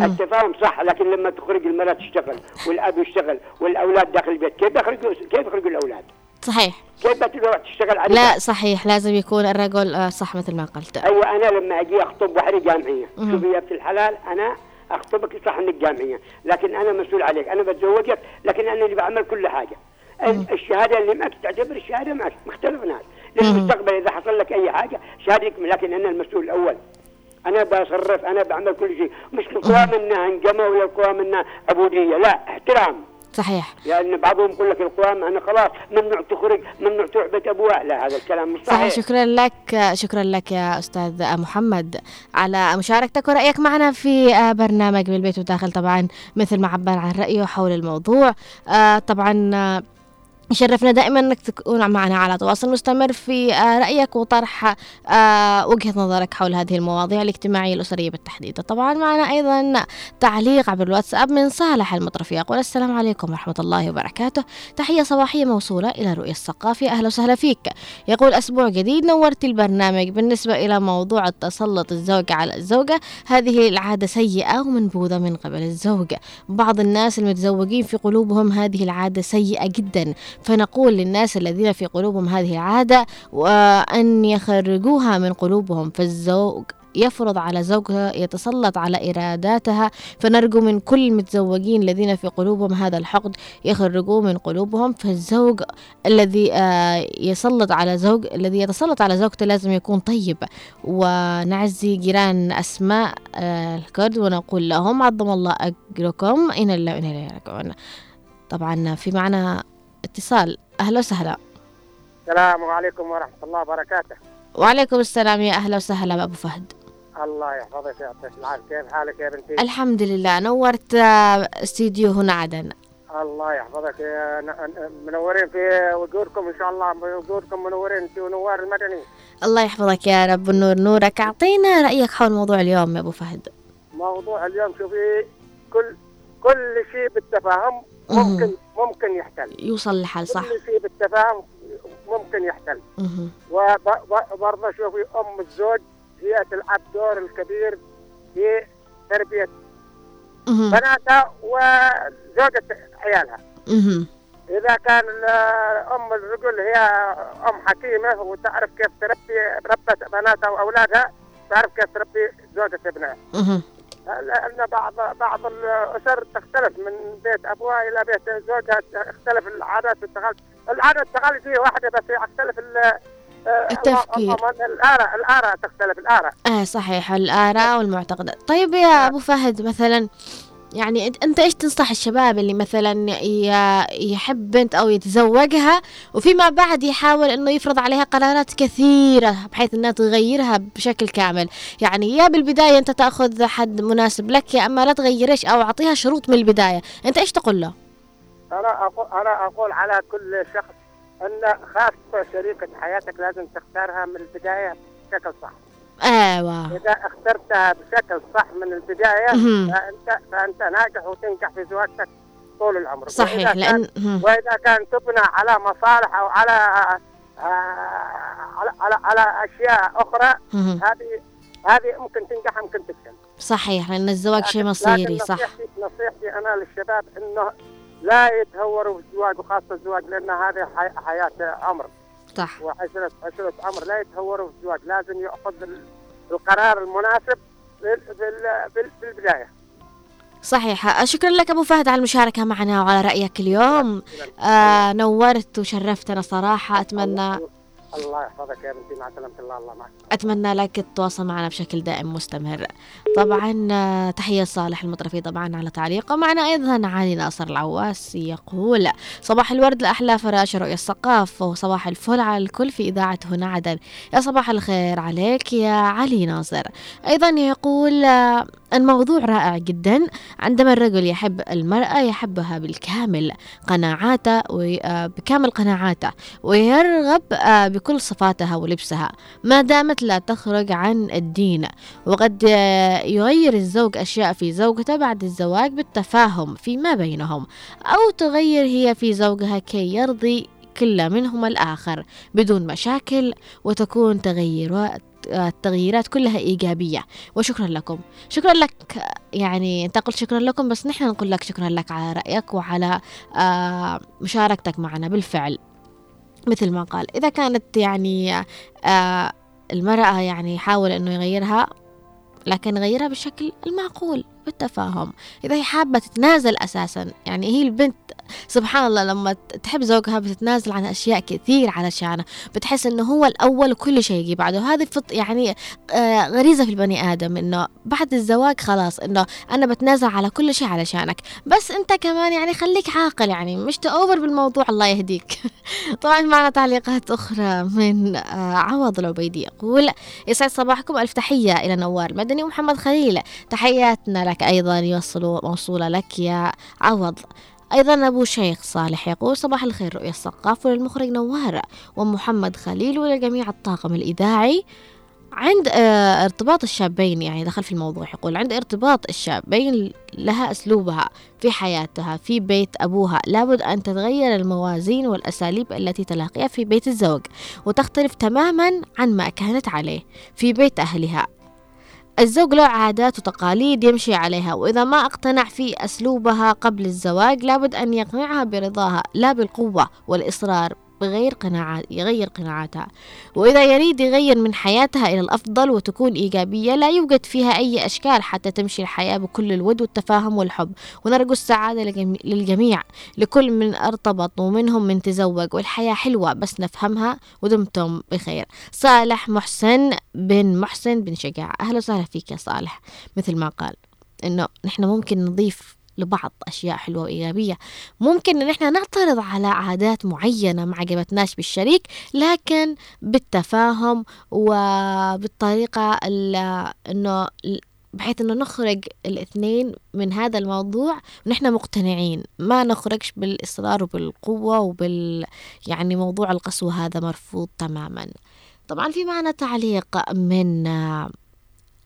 التفاهم صح لكن لما تخرج المرأة تشتغل والأب يشتغل والأولاد داخل البيت كيف يخرجوا كيف يخرجوا الأولاد؟ صحيح. كيف بتروح تشتغل على لا صحيح. لازم يكون الرجل آه، صح مثل ما قلت. أيوه أنا لما أجي أخطب واحدة جامعية. شوفي يا بنت الحلال أنا أخطبك صح إنك جامعية. لكن أنا مسؤول عليك. أنا بتزوجك لكن أنا اللي بعمل كل حاجة. ال- الشهادة اللي معك تعتبر الشهادة معك. ما اختلفناش للمستقبل إذا حصل لك أي حاجة شهادتك لكن أنا المسؤول الأول. أنا بصرف أنا بعمل كل شيء. مش القوى منها هنجمه ولا القوى منها عبودية. لا احترام. صحيح. لأن بعضهم يقول لك القران أنا خلاص ممنوع تخرج ممنوع تروح بيت ابوها لا هذا الكلام مش صحيح. صحيح. شكرا لك شكرا لك يا أستاذ محمد على مشاركتك ورأيك معنا في آه، برنامج بالبيت وداخل طبعا مثل ما عبر عن رأيه حول الموضوع. آه، طبعا آه، يشرفنا دائما إنك تكون معنا على تواصل مستمر في آه، رأيك وطرح آه، وجهة نظرك حول هذه المواضيع الاجتماعية الأسرية بالتحديد. طبعا معنا أيضا تعليق عبر الواتساب من صالح المطرفي يقول السلام عليكم ورحمة الله وبركاته. تحية صباحية موصولة إلى رؤيا الثقافي. أهلا وسهلا فيك. يقول أسبوع جديد نورت البرنامج بالنسبة إلى موضوع التسلط الزوج على الزوجة. هذه العادة سيئة ومنبوذة من قبل الزوج. بعض الناس المتزوجين في قلوبهم هذه العادة سيئة جدا. فنقول للناس الذين في قلوبهم هذه العادة وأن يخرجوها من قلوبهم فالزوج يفرض على زوجها يتسلط على إراداتها. فنرجو من كل المتزوجين الذين في قلوبهم هذا الحقد يخرجوه من قلوبهم. فالزوج الذي آه، يسلط على زوج الذي يتسلط على زوجته لازم يكون طيب. ونعزي جيران أسماء آه، الكرد ونقول لهم عظم الله أجركم إن الله إليه راجعون. طبعا في معنا اتصال. أهلا وسهلا. السلام عليكم ورحمة الله وبركاته. وعليكم السلام يا أهلا وسهلا أبو فهد. الله يحفظك يعطيك العافية كيف حالك؟ يا بنتي الحمد لله. نورت آه، استديو هنا عدن. الله يحفظك منورين في وجودكم إن شاء الله. وجودكم منورين أنت ونوار المدني. الله يحفظك يا رب. النور نورك. أعطينا رأيك حول موضوع اليوم يا أبو فهد. موضوع اليوم شوفي كل كل شيء بالتفاهم. ممكن ممكن يحتل يوصل لحل صح كل شيء بالتفاهم ممكن يحتل. وبرضه شوفي أم الزوج هي تلعب دور الكبير في تربية مهم. بناتها وزوجة عيالها. إذا كان أم الرجل هي أم حكيمة وتعرف كيف تربي ربت بناتها وأولادها تعرف كيف تربي زوجة ابنها. لأن بعض بعض الأسر تختلف من بيت أبوها إلى بيت زوجها تختلف العادات والتقاليد. العادات والتقاليد هي واحدة بس يختلف ال- التفكير. الآراء الآراء تختلف الآراء آه صحيح. الآراء والمعتقدات. طيب يا أبو فهد مثلا يعني أنت إيش تنصح الشباب اللي مثلا يحب بنت أو يتزوجها؟ وفيما بعد يحاول إنه يفرض عليها قرارات كثيرة بحيث إنها تغيرها بشكل كامل. يعني يا بالبداية أنت تأخذ حد مناسب لك يا أما لا تغيرش أو أعطيها شروط من البداية. أنت إيش تقول له؟ أنا أقول أنا أقول على كل شخص أن خاصة شريكة حياتك لازم تختارها من البداية بشكل صح. أيوة إذا اخترتها بشكل صح من البداية مهم. فأنت فأنت ناجح وتنجح في زواجتك طول العمر صحيح وإذا كان مهم. وإذا كان تبنى على مصالح أو على آه، على على, على أشياء أخرى مهم. هذه هذه ممكن تنجح ممكن تفشل صحيح لأن الزواج شيء مصيري صح نصيحتي نصيحتي أنا للشباب إنه لا يتهوروا في الزواج وخاصة الزواج لأن هذه حي- حياة عمر صح. وعشره عشره عمر لا يتهوروا في الزواج لازم يأخذ ال- القرار المناسب بال- بالبداية. صحيح شكرا لك أبو فهد على المشاركة معنا وعلى رأيك اليوم. آه نورت وشرفتنا صراحة. أتمنى الله يحفظك يا بنتي مع سلامة الله الله معك. أتمنى لك تتواصل معنا بشكل دائم مستمر. طبعا آه، تحية صالح المطرفي طبعا على تعليقه معنا أيضا علي ناصر العواس يقول صباح الورد لأحلى فراش رؤيا الثقافة وصباح الفل على الكل في إذاعة هنا عدن. يا صباح الخير عليك يا علي ناصر. أيضا يقول آه، الموضوع رائع جدا عندما الرجل يحب المرأة يحبها بالكامل قناعاته وبكامل قناعاته ويرغب آه، بكل صفاتها ولبسها ما دامت لا تخرج عن الدين. وقد يغير الزوج أشياء في زوجته بعد الزواج بالتفاهم فيما بينهم أو تغير هي في زوجها كي يرضي كل منهما الآخر بدون مشاكل وتكون تغيرات التغييرات كلها إيجابية. وشكرا لكم. شكرا لك يعني أنت قلت شكرا لكم بس نحن نقول لك شكرا لك على رأيك وعلى آه، مشاركتك معنا بالفعل. مثل ما قال. إذا كانت يعني آه، المرأة يعني يحاول أنه يغيرها لكن يغيرها بالشكل المعقول. بالتفاهم إذا هي حابة تتنازل أساسا يعني هي البنت سبحان الله لما تحب زوجها بتتنازل عن أشياء كثير علشانه بتحس إنه هو الأول وكل شيء يجي بعده. هذه فط يعني آه غريزة في البني آدم إنه بعد الزواج خلاص إنه أنا بتنازل على كل شيء علشانك بس أنت كمان يعني خليك عاقل يعني مش تأوفر بالموضوع الله يهديك. طبعا معنا تعليقات أخرى من آه عوض العبيدي يقول يسعد صباحكم ألف تحية إلى نوار مدني ومحمد خليل. تحياتنا لك. أيضا يوصلوا موصولة لك يا عوض. أيضا أبو شيخ صالح يقول صباح الخير رؤيا الثقاف وللمخرج نوار ومحمد خليل ولجميع الطاقم الإذاعي. عند آه، ارتباط الشابين يعني دخل في الموضوع يقول عند ارتباط الشابين لها أسلوبها في حياتها في بيت أبوها. لابد أن تتغير الموازين والأساليب التي تلاقيها في بيت الزوج وتختلف تماما عن ما كانت عليه في بيت أهلها. الزوج له عادات وتقاليد يمشي عليها وإذا ما اقتنع في أسلوبها قبل الزواج لابد أن يقنعها برضاها لا بالقوة والإصرار. بغير قناعات يغير قناعاتها وإذا يريد يغير من حياتها إلى الأفضل وتكون إيجابية لا يوجد فيها أي أشكال حتى تمشي الحياة بكل الود والتفاهم والحب. ونرجو السعادة لجمي- للجميع لكل من ارتبط ومنهم من تزوج. والحياة حلوة بس نفهمها ودمتم بخير. صالح محسن بن محسن بن شجاع. أهلا وسهلا فيك يا صالح. مثل ما قال إنه نحن ممكن نضيف لبعض أشياء حلوة وإيجابية. ممكن إن إحنا نعترض على عادات معينة ما عجبتناش بالشريك لكن بالتفاهم وبالطريقة ال- إنه بحيث إنه نخرج الاثنين من هذا الموضوع ونحن مقتنعين. ما نخرجش بالإصرار وبالقوة وبال يعني موضوع القسوة هذا مرفوض تماما. طبعا في معنا تعليق من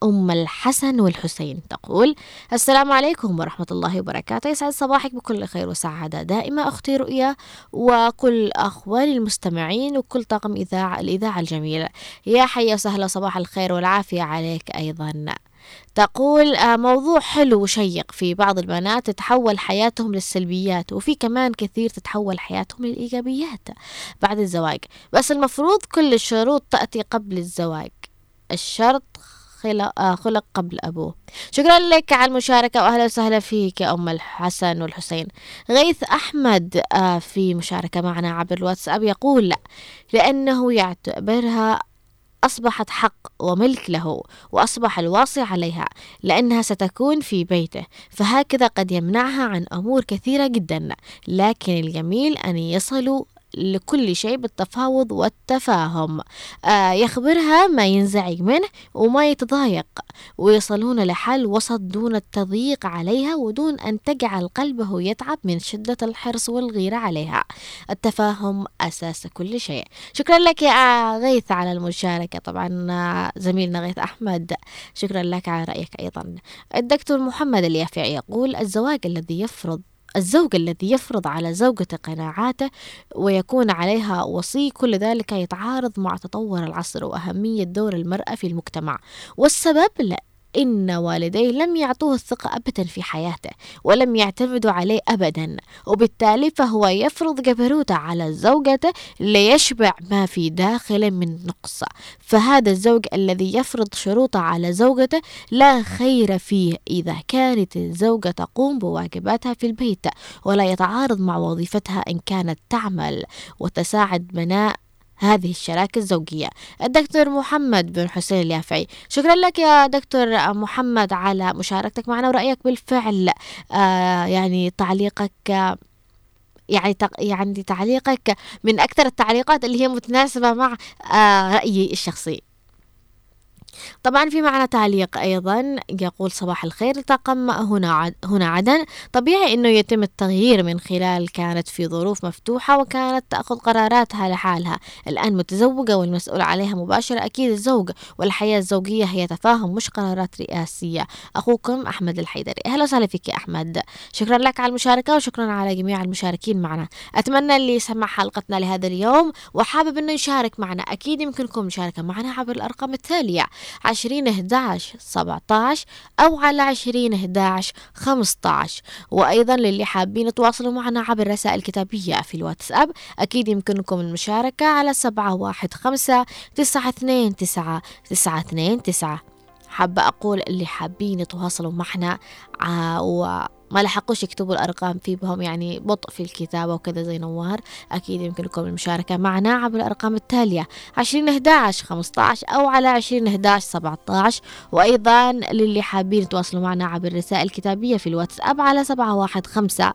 أم الحسن والحسين تقول السلام عليكم ورحمة الله وبركاته. يسعد صباحك بكل خير وسعادة. دائمة أختي رؤيا وكل أخواني المستمعين وكل طاقم إذاعة الإذاعة الجميلة. يا حيا وسهلا صباح الخير والعافية عليك أيضا. تقول آه، موضوع حلو وشيق. في بعض البنات تتحول حياتهم للسلبيات وفي كمان كثير تتحول حياتهم للإيجابيات بعد الزواج. بس المفروض كل الشروط تأتي قبل الزواج. الشرط خلق, آه خلق قبل أبوه. شكرا لك على المشاركة وأهلا وسهلا فيك يا أم الحسن والحسين. غيث أحمد آه في مشاركة معنا عبر الواتساب يقول لا لأنه يعتبرها أصبحت حق وملك له وأصبح الواصي عليها لأنها ستكون في بيته. فهكذا قد يمنعها عن أمور كثيرة جدا لكن الجميل أن يصلوا لكل شيء بالتفاوض والتفاهم. آه يخبرها ما ينزعج منه وما يتضايق. ويصلون لحل وسط دون التضييق عليها ودون أن تجعل قلبه يتعب من شدة الحرص والغيرة عليها. التفاهم أساس كل شيء. شكرا لك يا غيث على المشاركة. طبعا آه، زميلنا غيث أحمد شكرا لك على رأيك أيضا. الدكتور محمد اليافعي يقول الزواج الذي يفرض الزوج الذي يفرض على زوجته قناعاته ويكون عليها وصي كل ذلك يتعارض مع تطور العصر وأهمية دور المرأة في المجتمع. والسبب؟ لا. إن والديه لم يعطوه الثقة أبدا في حياته ولم يعتمدوا عليه أبدا وبالتالي فهو يفرض جبروته على زوجته ليشبع ما في داخله من نقص. فهذا الزوج الذي يفرض شروطه على زوجته لا خير فيه إذا كانت الزوجة تقوم بواجباتها في البيت ولا يتعارض مع وظيفتها إن كانت تعمل وتساعد بناء هذه الشراكة الزوجية. الدكتور محمد بن حسين اليافعي. شكرا لك يا دكتور محمد على مشاركتك معنا ورأيك بالفعل. آه يعني تعليقك يعني يعني تعليقك من أكثر التعليقات اللي هي متناسبة مع آه رأيي الشخصي. طبعا في معنا تعليق أيضا يقول صباح الخير طاقم هنا عد هنا عدن. طبيعي أنه يتم التغيير من خلال كانت في ظروف مفتوحة وكانت تأخذ قراراتها لحالها. الآن متزوجة والمسؤول عليها مباشرة أكيد الزوج والحياة الزوجية هي تفاهم مش قرارات رئاسية. أخوكم أحمد الحيدري. أهلا وسهلا فيك يا أحمد. شكرا لك على المشاركة وشكرا على جميع المشاركين معنا. أتمنى اللي سمع حلقتنا لهذا اليوم وحابب أنه يشارك معنا أكيد يمكنكم مشاركة معنا عبر الأرقام التالية عشرين أحداش سبعتاش أو على عشرين أحداش خمستاش وأيضا للي حابين يتواصلوا معنا عبر رسائل كتابية في الواتساب أكيد يمكنكم المشاركة على سبعة واحد خمسة تسعة اثنين تسعة تسعة اثنين تسعة. حابة أقول اللي حابين يتواصلوا معنا ع- وما لحقوش يكتبوا الأرقام في بهم يعني بطء في الكتابة وكذا زي نوار. أكيد يمكن لكم المشاركة معنا عبر الأرقام التالية عشرين 11 15 أو على عشرين 11 17 وأيضا للي حابين يتواصلوا معنا عبر الرسائل الكتابية في الواتساب على سبعة واحد خمسة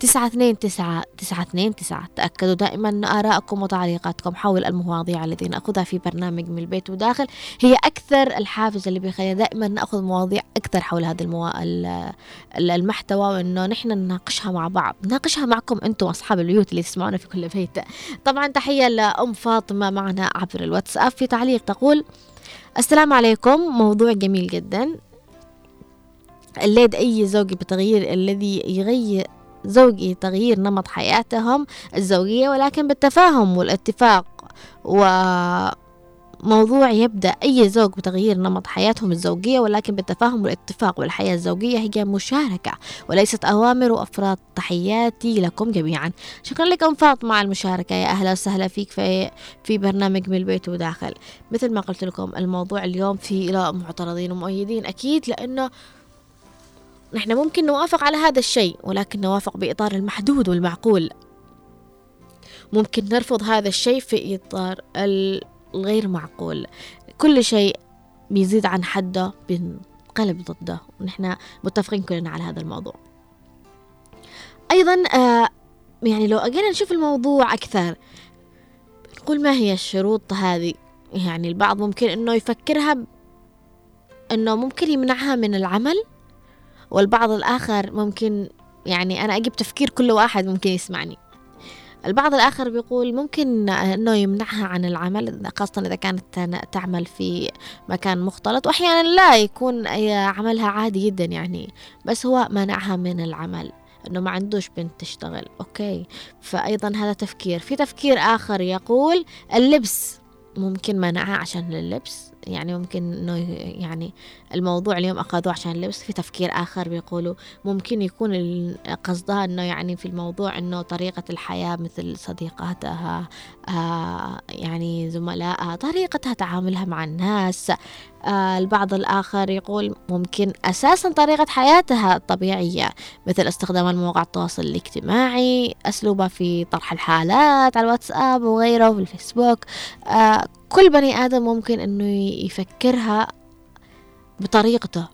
تسعة اثنين تسعة تسعة اثنين تسعة. تأكدوا دائما أن آراءكم وتعليقاتكم حول المواضيع التي نأخذها في برنامج من البيت وداخل هي أكثر الحافز اللي بيخلينا دائما نأخذ مواضيع أكثر حول هذا المو... ال- ال- المحتوى وأنه نحن نناقشها مع بعض نناقشها معكم أنتم أصحاب البيوت اللي تسمعونا في كل بيت. طبعا تحية لأم فاطمة معنا عبر الواتساب في تعليق تقول السلام عليكم موضوع جميل جدا. الليد أي زوج بتغيير الذي يغير زوجي تغيير نمط حياتهم الزوجية ولكن بالتفاهم والاتفاق. وموضوع يبدأ أي زوج بتغيير نمط حياتهم الزوجية ولكن بالتفاهم والاتفاق والحياة الزوجية هي مشاركة وليست أوامر وأفراد. تحياتي لكم جميعا. شكرا لك أم فاطمة على المشاركة. يا أهلا وسهلا فيك في, في برنامج من البيت وداخل. مثل ما قلت لكم الموضوع اليوم فيه لا معترضين ومؤيدين. أكيد لأنه نحن ممكن نوافق على هذا الشيء ولكن نوافق بإطار المحدود والمعقول. ممكن نرفض هذا الشيء في إطار الغير معقول. كل شيء بيزيد عن حده بنقلب ضده. ونحن متفقين كلنا على هذا الموضوع. أيضا آه يعني لو أجينا نشوف الموضوع أكثر نقول ما هي الشروط هذه؟ يعني البعض ممكن أنه يفكرها أنه ممكن يمنعها من العمل. والبعض الآخر ممكن يعني أنا أجيب تفكير كل واحد ممكن يسمعني. البعض الآخر بيقول ممكن أنه يمنعها عن العمل خاصة إذا كانت تعمل في مكان مختلط وأحيانا لا يكون عملها عادي جدا يعني بس هو منعها من العمل إنه ما عندوش بنت تشتغل. أوكي. فايضا هذا تفكير. في تفكير آخر يقول اللبس ممكن منعها عشان اللبس يعني ممكن إنه يعني الموضوع اليوم أخذوه عشان اللبس في تفكير آخر بيقولوا ممكن يكون قصدها إنه يعني في الموضوع إنه طريقة الحياة مثل صديقاتها آه يعني زملائها طريقتها تعاملها مع الناس. آه البعض الآخر يقول ممكن أساسا طريقة حياتها الطبيعية مثل استخدام مواقع التواصل الاجتماعي أسلوبها في طرح الحالات على الواتساب وغيره في الفيسبوك. آه كل بني آدم ممكن أنه يفكرها بطريقته.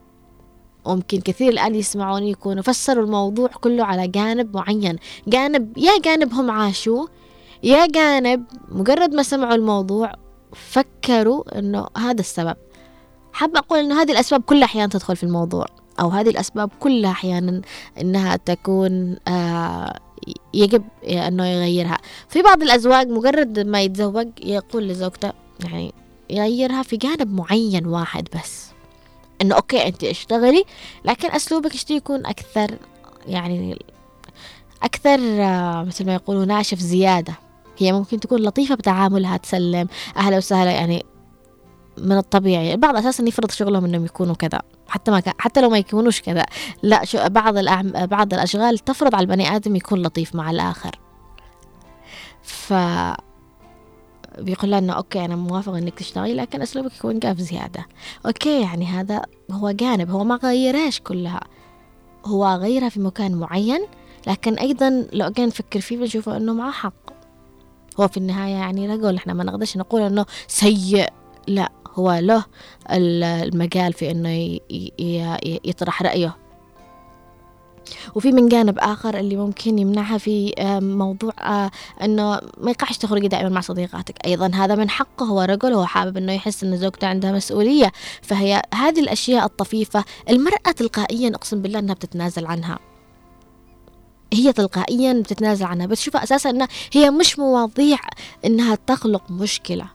ممكن كثير الآن يسمعوني يكونوا فسروا الموضوع كله على جانب معين. جانب يا جانب هم عاشوه يا جانب مجرد ما سمعوا الموضوع فكروا إنه هذا السبب. حابة أقول إنه هذه الأسباب كلها أحيانا تدخل في الموضوع أو هذه الأسباب كلها أحيانا إنها تكون آه يجب إنه يغيرها. في بعض الأزواج مجرد ما يتزوج يقول لزوجته يعني يغيرها في جانب معين واحد بس. إنه أوكي أنت اشتغلي لكن أسلوبك اشتي يكون؟ أكثر يعني أكثر آه مثل ما يقولوا ناشف زيادة. هي ممكن تكون لطيفة بتعاملها تسلم أهلا وسهلا يعني من الطبيعي. البعض أساسا يفرض شغلهم إنهم يكونوا كذا حتى ما كان حتى لو ما يكونوش كذا. لا شو بعض الأعم... بعض الأشغال تفرض على البني آدم يكون لطيف مع الآخر. ف بيقول لها انه okay أنا موافق إنك تشتغلي لكن أسلوبك يكون جاف زيادة. okay يعني هذا هو جانب هو ما غيرهاش كلها. هو غيرها في مكان معين لكن أيضا لو جينا نفكر فيه بنشوفه إنه معه حق هو في النهاية يعني رجل إحنا ما نقدرش نقول إنه سيء. لا هو له المجال في إنه يطرح رأيه. وفي من جانب آخر اللي ممكن يمنعها في موضوع أنه ما يقعش تخرجي دائما مع صديقاتك. أيضا هذا من حقه. هو رجل هو حابب أنه يحس أن زوجته عندها مسؤولية. فهي هذه الأشياء الطفيفة. المرأة تلقائيا أقسم بالله أنها بتتنازل عنها. هي تلقائيا بتتنازل عنها بس شوفها أساسا أنها هي مش مواضيع أنها تخلق مشكلة.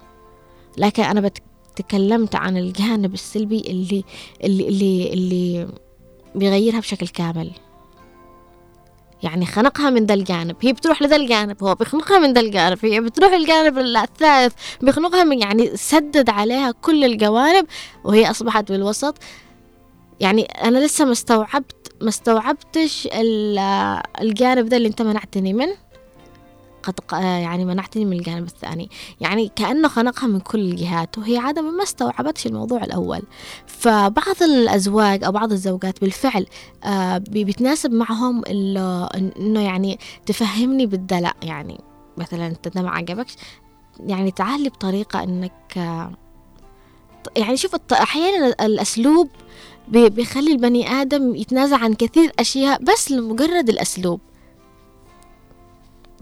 لكن أنا تكلمت عن الجانب السلبي اللي اللي اللي, اللي بيغيرها بشكل كامل. يعني خنقها من ذا الجانب هي بتروح لذا الجانب هو بيخنقها من ذا الجانب هي بتروح الجانب الثالث بيخنقها من يعني سدد عليها كل الجوانب وهي أصبحت بالوسط. يعني أنا لسه ما استوعبت ما استوعبتش الجانب ده اللي أنت منعتني منه قد يعني منعتني من الجانب الثاني. يعني كأنه خنقها من كل الجهات وهي عادة ما استوعبتش الموضوع الأول. فبعض الأزواج أو بعض الزوجات بالفعل آه، بيتناسب معهم إنه يعني تفهمني بالدلع يعني مثلا أنت ده ما عجبكش يعني تعالي بطريقة إنك آه، يعني شوف أحيانا الأسلوب بيخلي البني آدم يتنازل عن كثير أشياء بس لمجرد الأسلوب.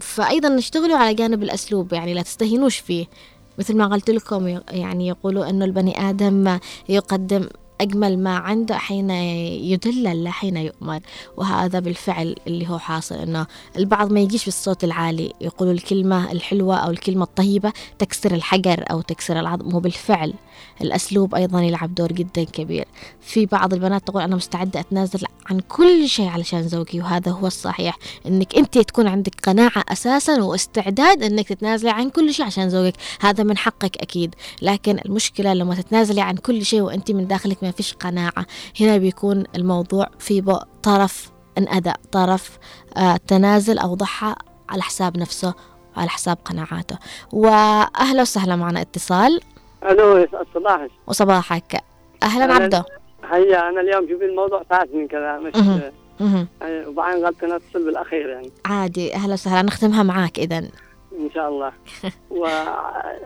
فأيضا نشتغلوا على جانب الأسلوب يعني لا تستهينوش فيه. مثل ما قلت لكم يعني يقولوا أنه البني آدم يقدم أجمل ما عنده حين يدل لا حين يؤمر. وهذا بالفعل اللي هو حاصل أنه البعض ما يجيش بالصوت العالي. يقولوا الكلمة الحلوة أو الكلمة الطيبة تكسر الحجر أو تكسر العظم. وبالفعل الأسلوب أيضا يلعب دور جدا كبير. في بعض البنات تقول أنا مستعدة أتنازل عن كل شيء علشان زوجي وهذا هو الصحيح. أنك أنت تكون عندك قناعة أساسا واستعداد أنك تتنازلي عن كل شيء عشان زوجك هذا من حقك أكيد. لكن المشكلة لما تتنازلي عن كل شيء وأنت من داخلك ما فيش قناعة هنا بيكون الموضوع في طرف انأذى طرف آه تنازل أو ضحى على حساب نفسه وعلى حساب قناعاته. وأهلا وسهلا معنا اتصال. ألو صباحك. وصباحك. أهلاً. عبده. هيا أنا اليوم شوف الموضوع فاتني كذا مش وبعدين أنا أتصل بالأخير يعني. عادي. أهلا وسهلا. نختمها معاك إذا إن شاء الله. و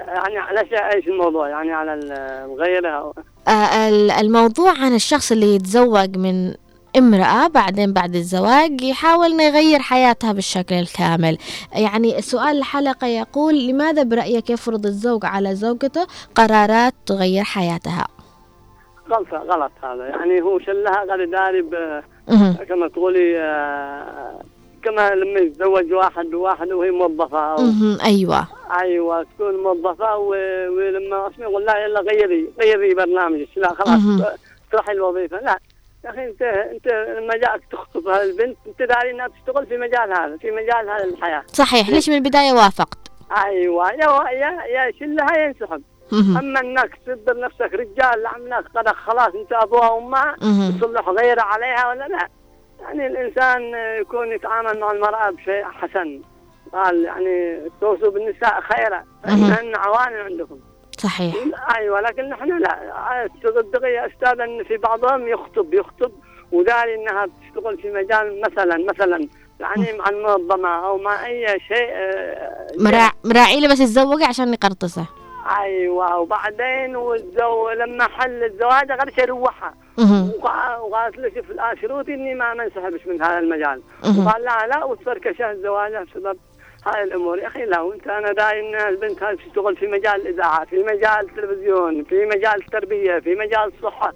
يعني على إيش الموضوع؟ يعني على ال- الغيرة آه، ال- الموضوع عن الشخص اللي يتزوج من امرأة بعدين بعد الزواج يحاول يغير حياتها بالشكل الكامل يعني سؤال الحلقة يقول لماذا برأيك يفرض الزوج على زوجته قرارات تغير حياتها غلطة غلط هذا يعني هو شلها قال داري. كما تقولي آه، كما لما يتزوج واحد وواحد وهي مهم. أيوة أيوه تكون موظفة و- ولما يقول لا يلا غيري غيري برنامجك لا خلاص. تروحي الوظيفة لا يا أخي أنت أنت لما جاك تخطب هذه البنت أنت داري إنها تشتغل في مجال هذا في مجال هذا الحياة. صحيح ليش من البداية وافقت؟ أيوه يا يا يا شلها ينسحب. أما إنك تدبر نفسك رجال عملاك قد خلاص أنت أبوها وأمها. تصلح غيره عليها ولا لا؟ يعني الإنسان يكون يتعامل مع المرأة بشيء حسن قال يعني توصوا بالنساء خيرا. فان عوان عندكم. صحيح. أيوه لكن نحن لا. تصدق يا أستاذ أن في بعضهم يخطب يخطب وداري إنها بتشتغل في مجال مثلا مثلا يعني مع المنظمة أو مع أي شيء آه، مراع... مراعي لي بس يتزوج عشان يقرطسه. أيوه وبعدين والزو لما حل الزواج مهم. وقع- وقالت له شوف شروطي اني ما انسحبش من هذا المجال. وقال لا لا وتفركش الزواج بسبب هاي الأمور. يا أخي لا وأنت أنا داعي ان البنت هذه تشتغل في مجال الإذاعة في مجال التلفزيون في مجال التربية في مجال الصحة.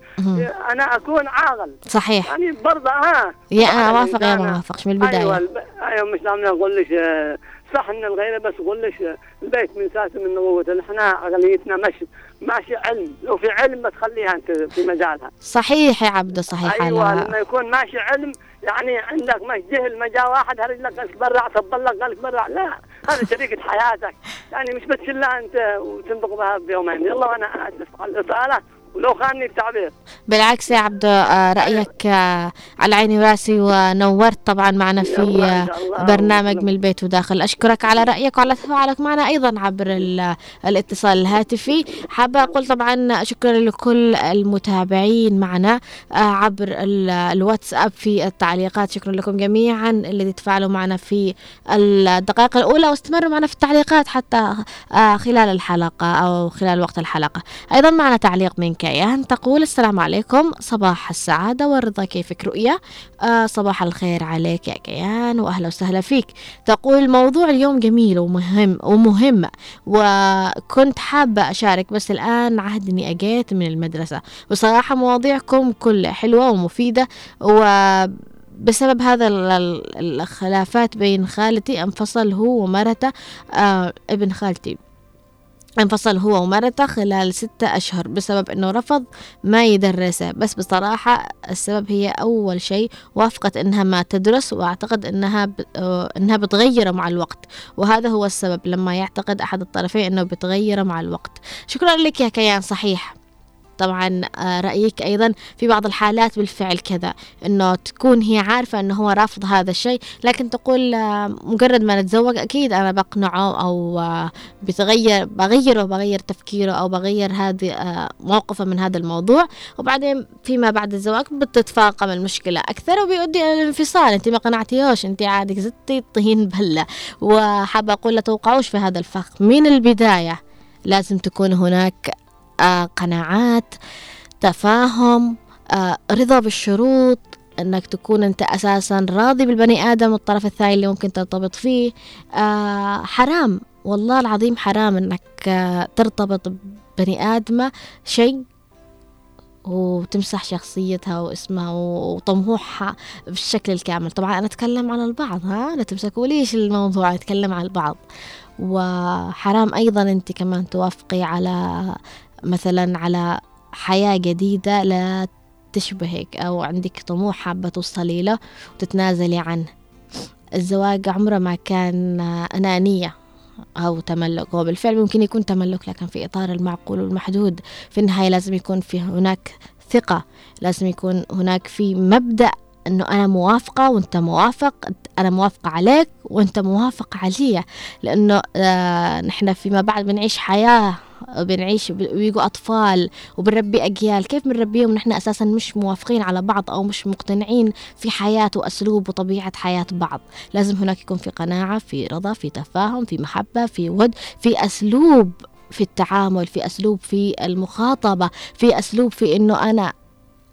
أنا أكون عاقل. صحيح. يعني برضه ها. يا أنا اوافق يا الإنسان- ما اوافقش من البداية؟ أيوه الب... أيوه مش لازم نقول لك آه، صح ان الغيره بس نقول لك آه، البيت من ساسه من نبوته إحنا اغلبيتنا مش ماشي علم. لو في علم بتخليها أنت في مجالها. صحيح يا عبده صحيح. أيوه لما يكون ماشي علم يعني عندك مش جهل ما جاء واحد هرج لك قالك برع تبلغ قالك برع لا هذا شريكة حياتك. يعني مش بتشلها أنت وتنطق بها بيومين. يلا وأنا أسف على الإطالة. ولو خانني التعبير. بالعكس يا عبده آه، رأيك آه، على عيني وراسي ونورت طبعا معنا في آه،. برنامج من البيت وداخل. أشكرك على رأيك وعلى تفاعلك معنا أيضا عبر ال- الاتصال الهاتفي. حابة أقول طبعا شكرا لكل المتابعين معنا عبر ال- الواتساب في التعليقات. شكرا لكم جميعا اللي تفاعلوا معنا في الدقائق الأولى واستمروا معنا في التعليقات حتى خلال الحلقة أو خلال وقت الحلقة. أيضا معنا تعليق من كيان. تقول السلام عليكم. صباح السعادة والرضا. كيفك رؤية آه صباح الخير عليك يا كيان وأهلا وسهلا فيك. تقول الموضوع اليوم جميل ومهم ومهم وكنت حابة أشارك بس الآن عهد إني أجيت من المدرسة. بصراحة مواضيعكم كلها حلوة ومفيدة و بسبب هذا ال- ال- الخلافات بين خالتي أنفصل هو ومرته آه ابن خالتي. انفصل هو ومرته خلال ستة أشهر بسبب أنه رفض ما يدرسه. بس بصراحة السبب هي أول شيء وافقت أنها ما تدرس وأعتقد أنها. آه، أنها بتغيره مع الوقت. وهذا هو السبب لما يعتقد أحد الطرفين أنه بتغيره مع الوقت. شكرا لك يا كيان صحيح. طبعا آه، رأيك أيضا في بعض الحالات بالفعل كذا أنه تكون هي عارفة أنه هو رافض هذا الشيء لكن تقول آه، مجرد ما نتزوج أكيد أنا بقنعه أو آه، بتغير بغيره بغير تفكيره أو بغير هذه موقفه من هذا الموضوع. وبعدين فيما بعد الزواج بتتفاقم المشكلة أكثر وبيؤدي إلى الانفصال. أنت ما قنعتيهوش أنت عادك زدتي الطين بلة. وحابة أقول لا توقعوش في هذا الفخ. من البداية لازم تكون هناك قناعات تفاهم آه، رضا بالشروط إنك تكون أنت أساسا راضي بالبني آدم الطرف الثاني اللي ممكن ترتبط فيه. آه حرام والله العظيم حرام إنك آه ترتبط ببني آدمة شيء وتمسح شخصيتها واسمها وطموحها بالشكل الكامل. طبعا أنا أتكلم على البعض ها؟ لا تمسكوا ليش الموضوع أتكلم على البعض. وحرام أيضا أنت كمان توافقي على مثلا على حياة جديدة لا تشبهك أو عندك طموح حابة توصلي له وتتنازلي عنه. الزواج عمره ما كان أنانية أو تملك. هو بالفعل ممكن يكون تملك لكن في إطار المعقول والمحدود. في النهاية لازم يكون في هناك ثقة لازم يكون هناك في مبدأ إنه أنا موافقة وأنت موافق أنا موافقة عليك وأنت موافق علي. لأنه آه نحن فيما بعد بنعيش حياة بنعيش بيجوا أطفال وبنربي أجيال. كيف بنربيهم؟ نحن أساسا مش موافقين على بعض أو مش مقتنعين في حياة وأسلوب وطبيعة حياة بعض. لازم هناك يكون في قناعة في رضا في تفاهم في محبة في ود في أسلوب في التعامل في أسلوب في المخاطبة في أسلوب في أنه أنا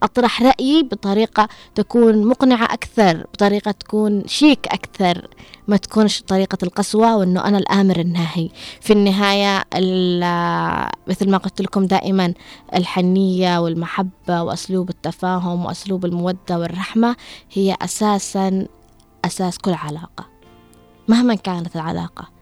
أطرح رأيي بطريقة تكون مقنعة أكثر بطريقة تكون شيك أكثر ما تكونش طريقة القسوة وأنه أنا الآمر الناهي. في النهاية مثل ما قلت لكم دائما الحنية والمحبة وأسلوب التفاهم وأسلوب المودة والرحمة هي أساسا أساس كل علاقة مهما كانت العلاقة.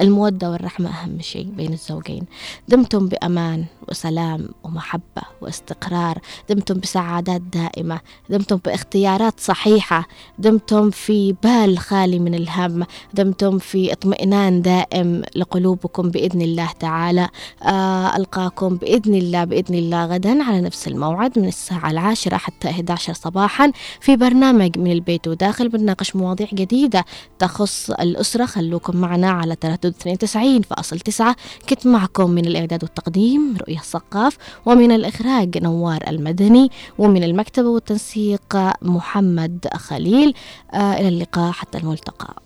المودة والرحمة أهم شيء بين الزوجين. دمتم بأمان وسلام ومحبة واستقرار. دمتم بسعادات دائمة. دمتم باختيارات صحيحة. دمتم في بال خالي من الهم. دمتم في اطمئنان دائم لقلوبكم بإذن الله تعالى. آه ألقاكم بإذن الله بإذن الله غدا على نفس الموعد من الساعة العاشرة حتى 11 صباحا في برنامج من البيت وداخل بنناقش مواضيع جديدة تخص الأسرة. خلوكم معنا على تردد 92.9 كنت معكم من الإعداد والتقديم رؤية الثقاف ومن الإخراج نوار المدني ومن المكتبة والتنسيق محمد خليل. آه إلى اللقاء حتى الملتقى.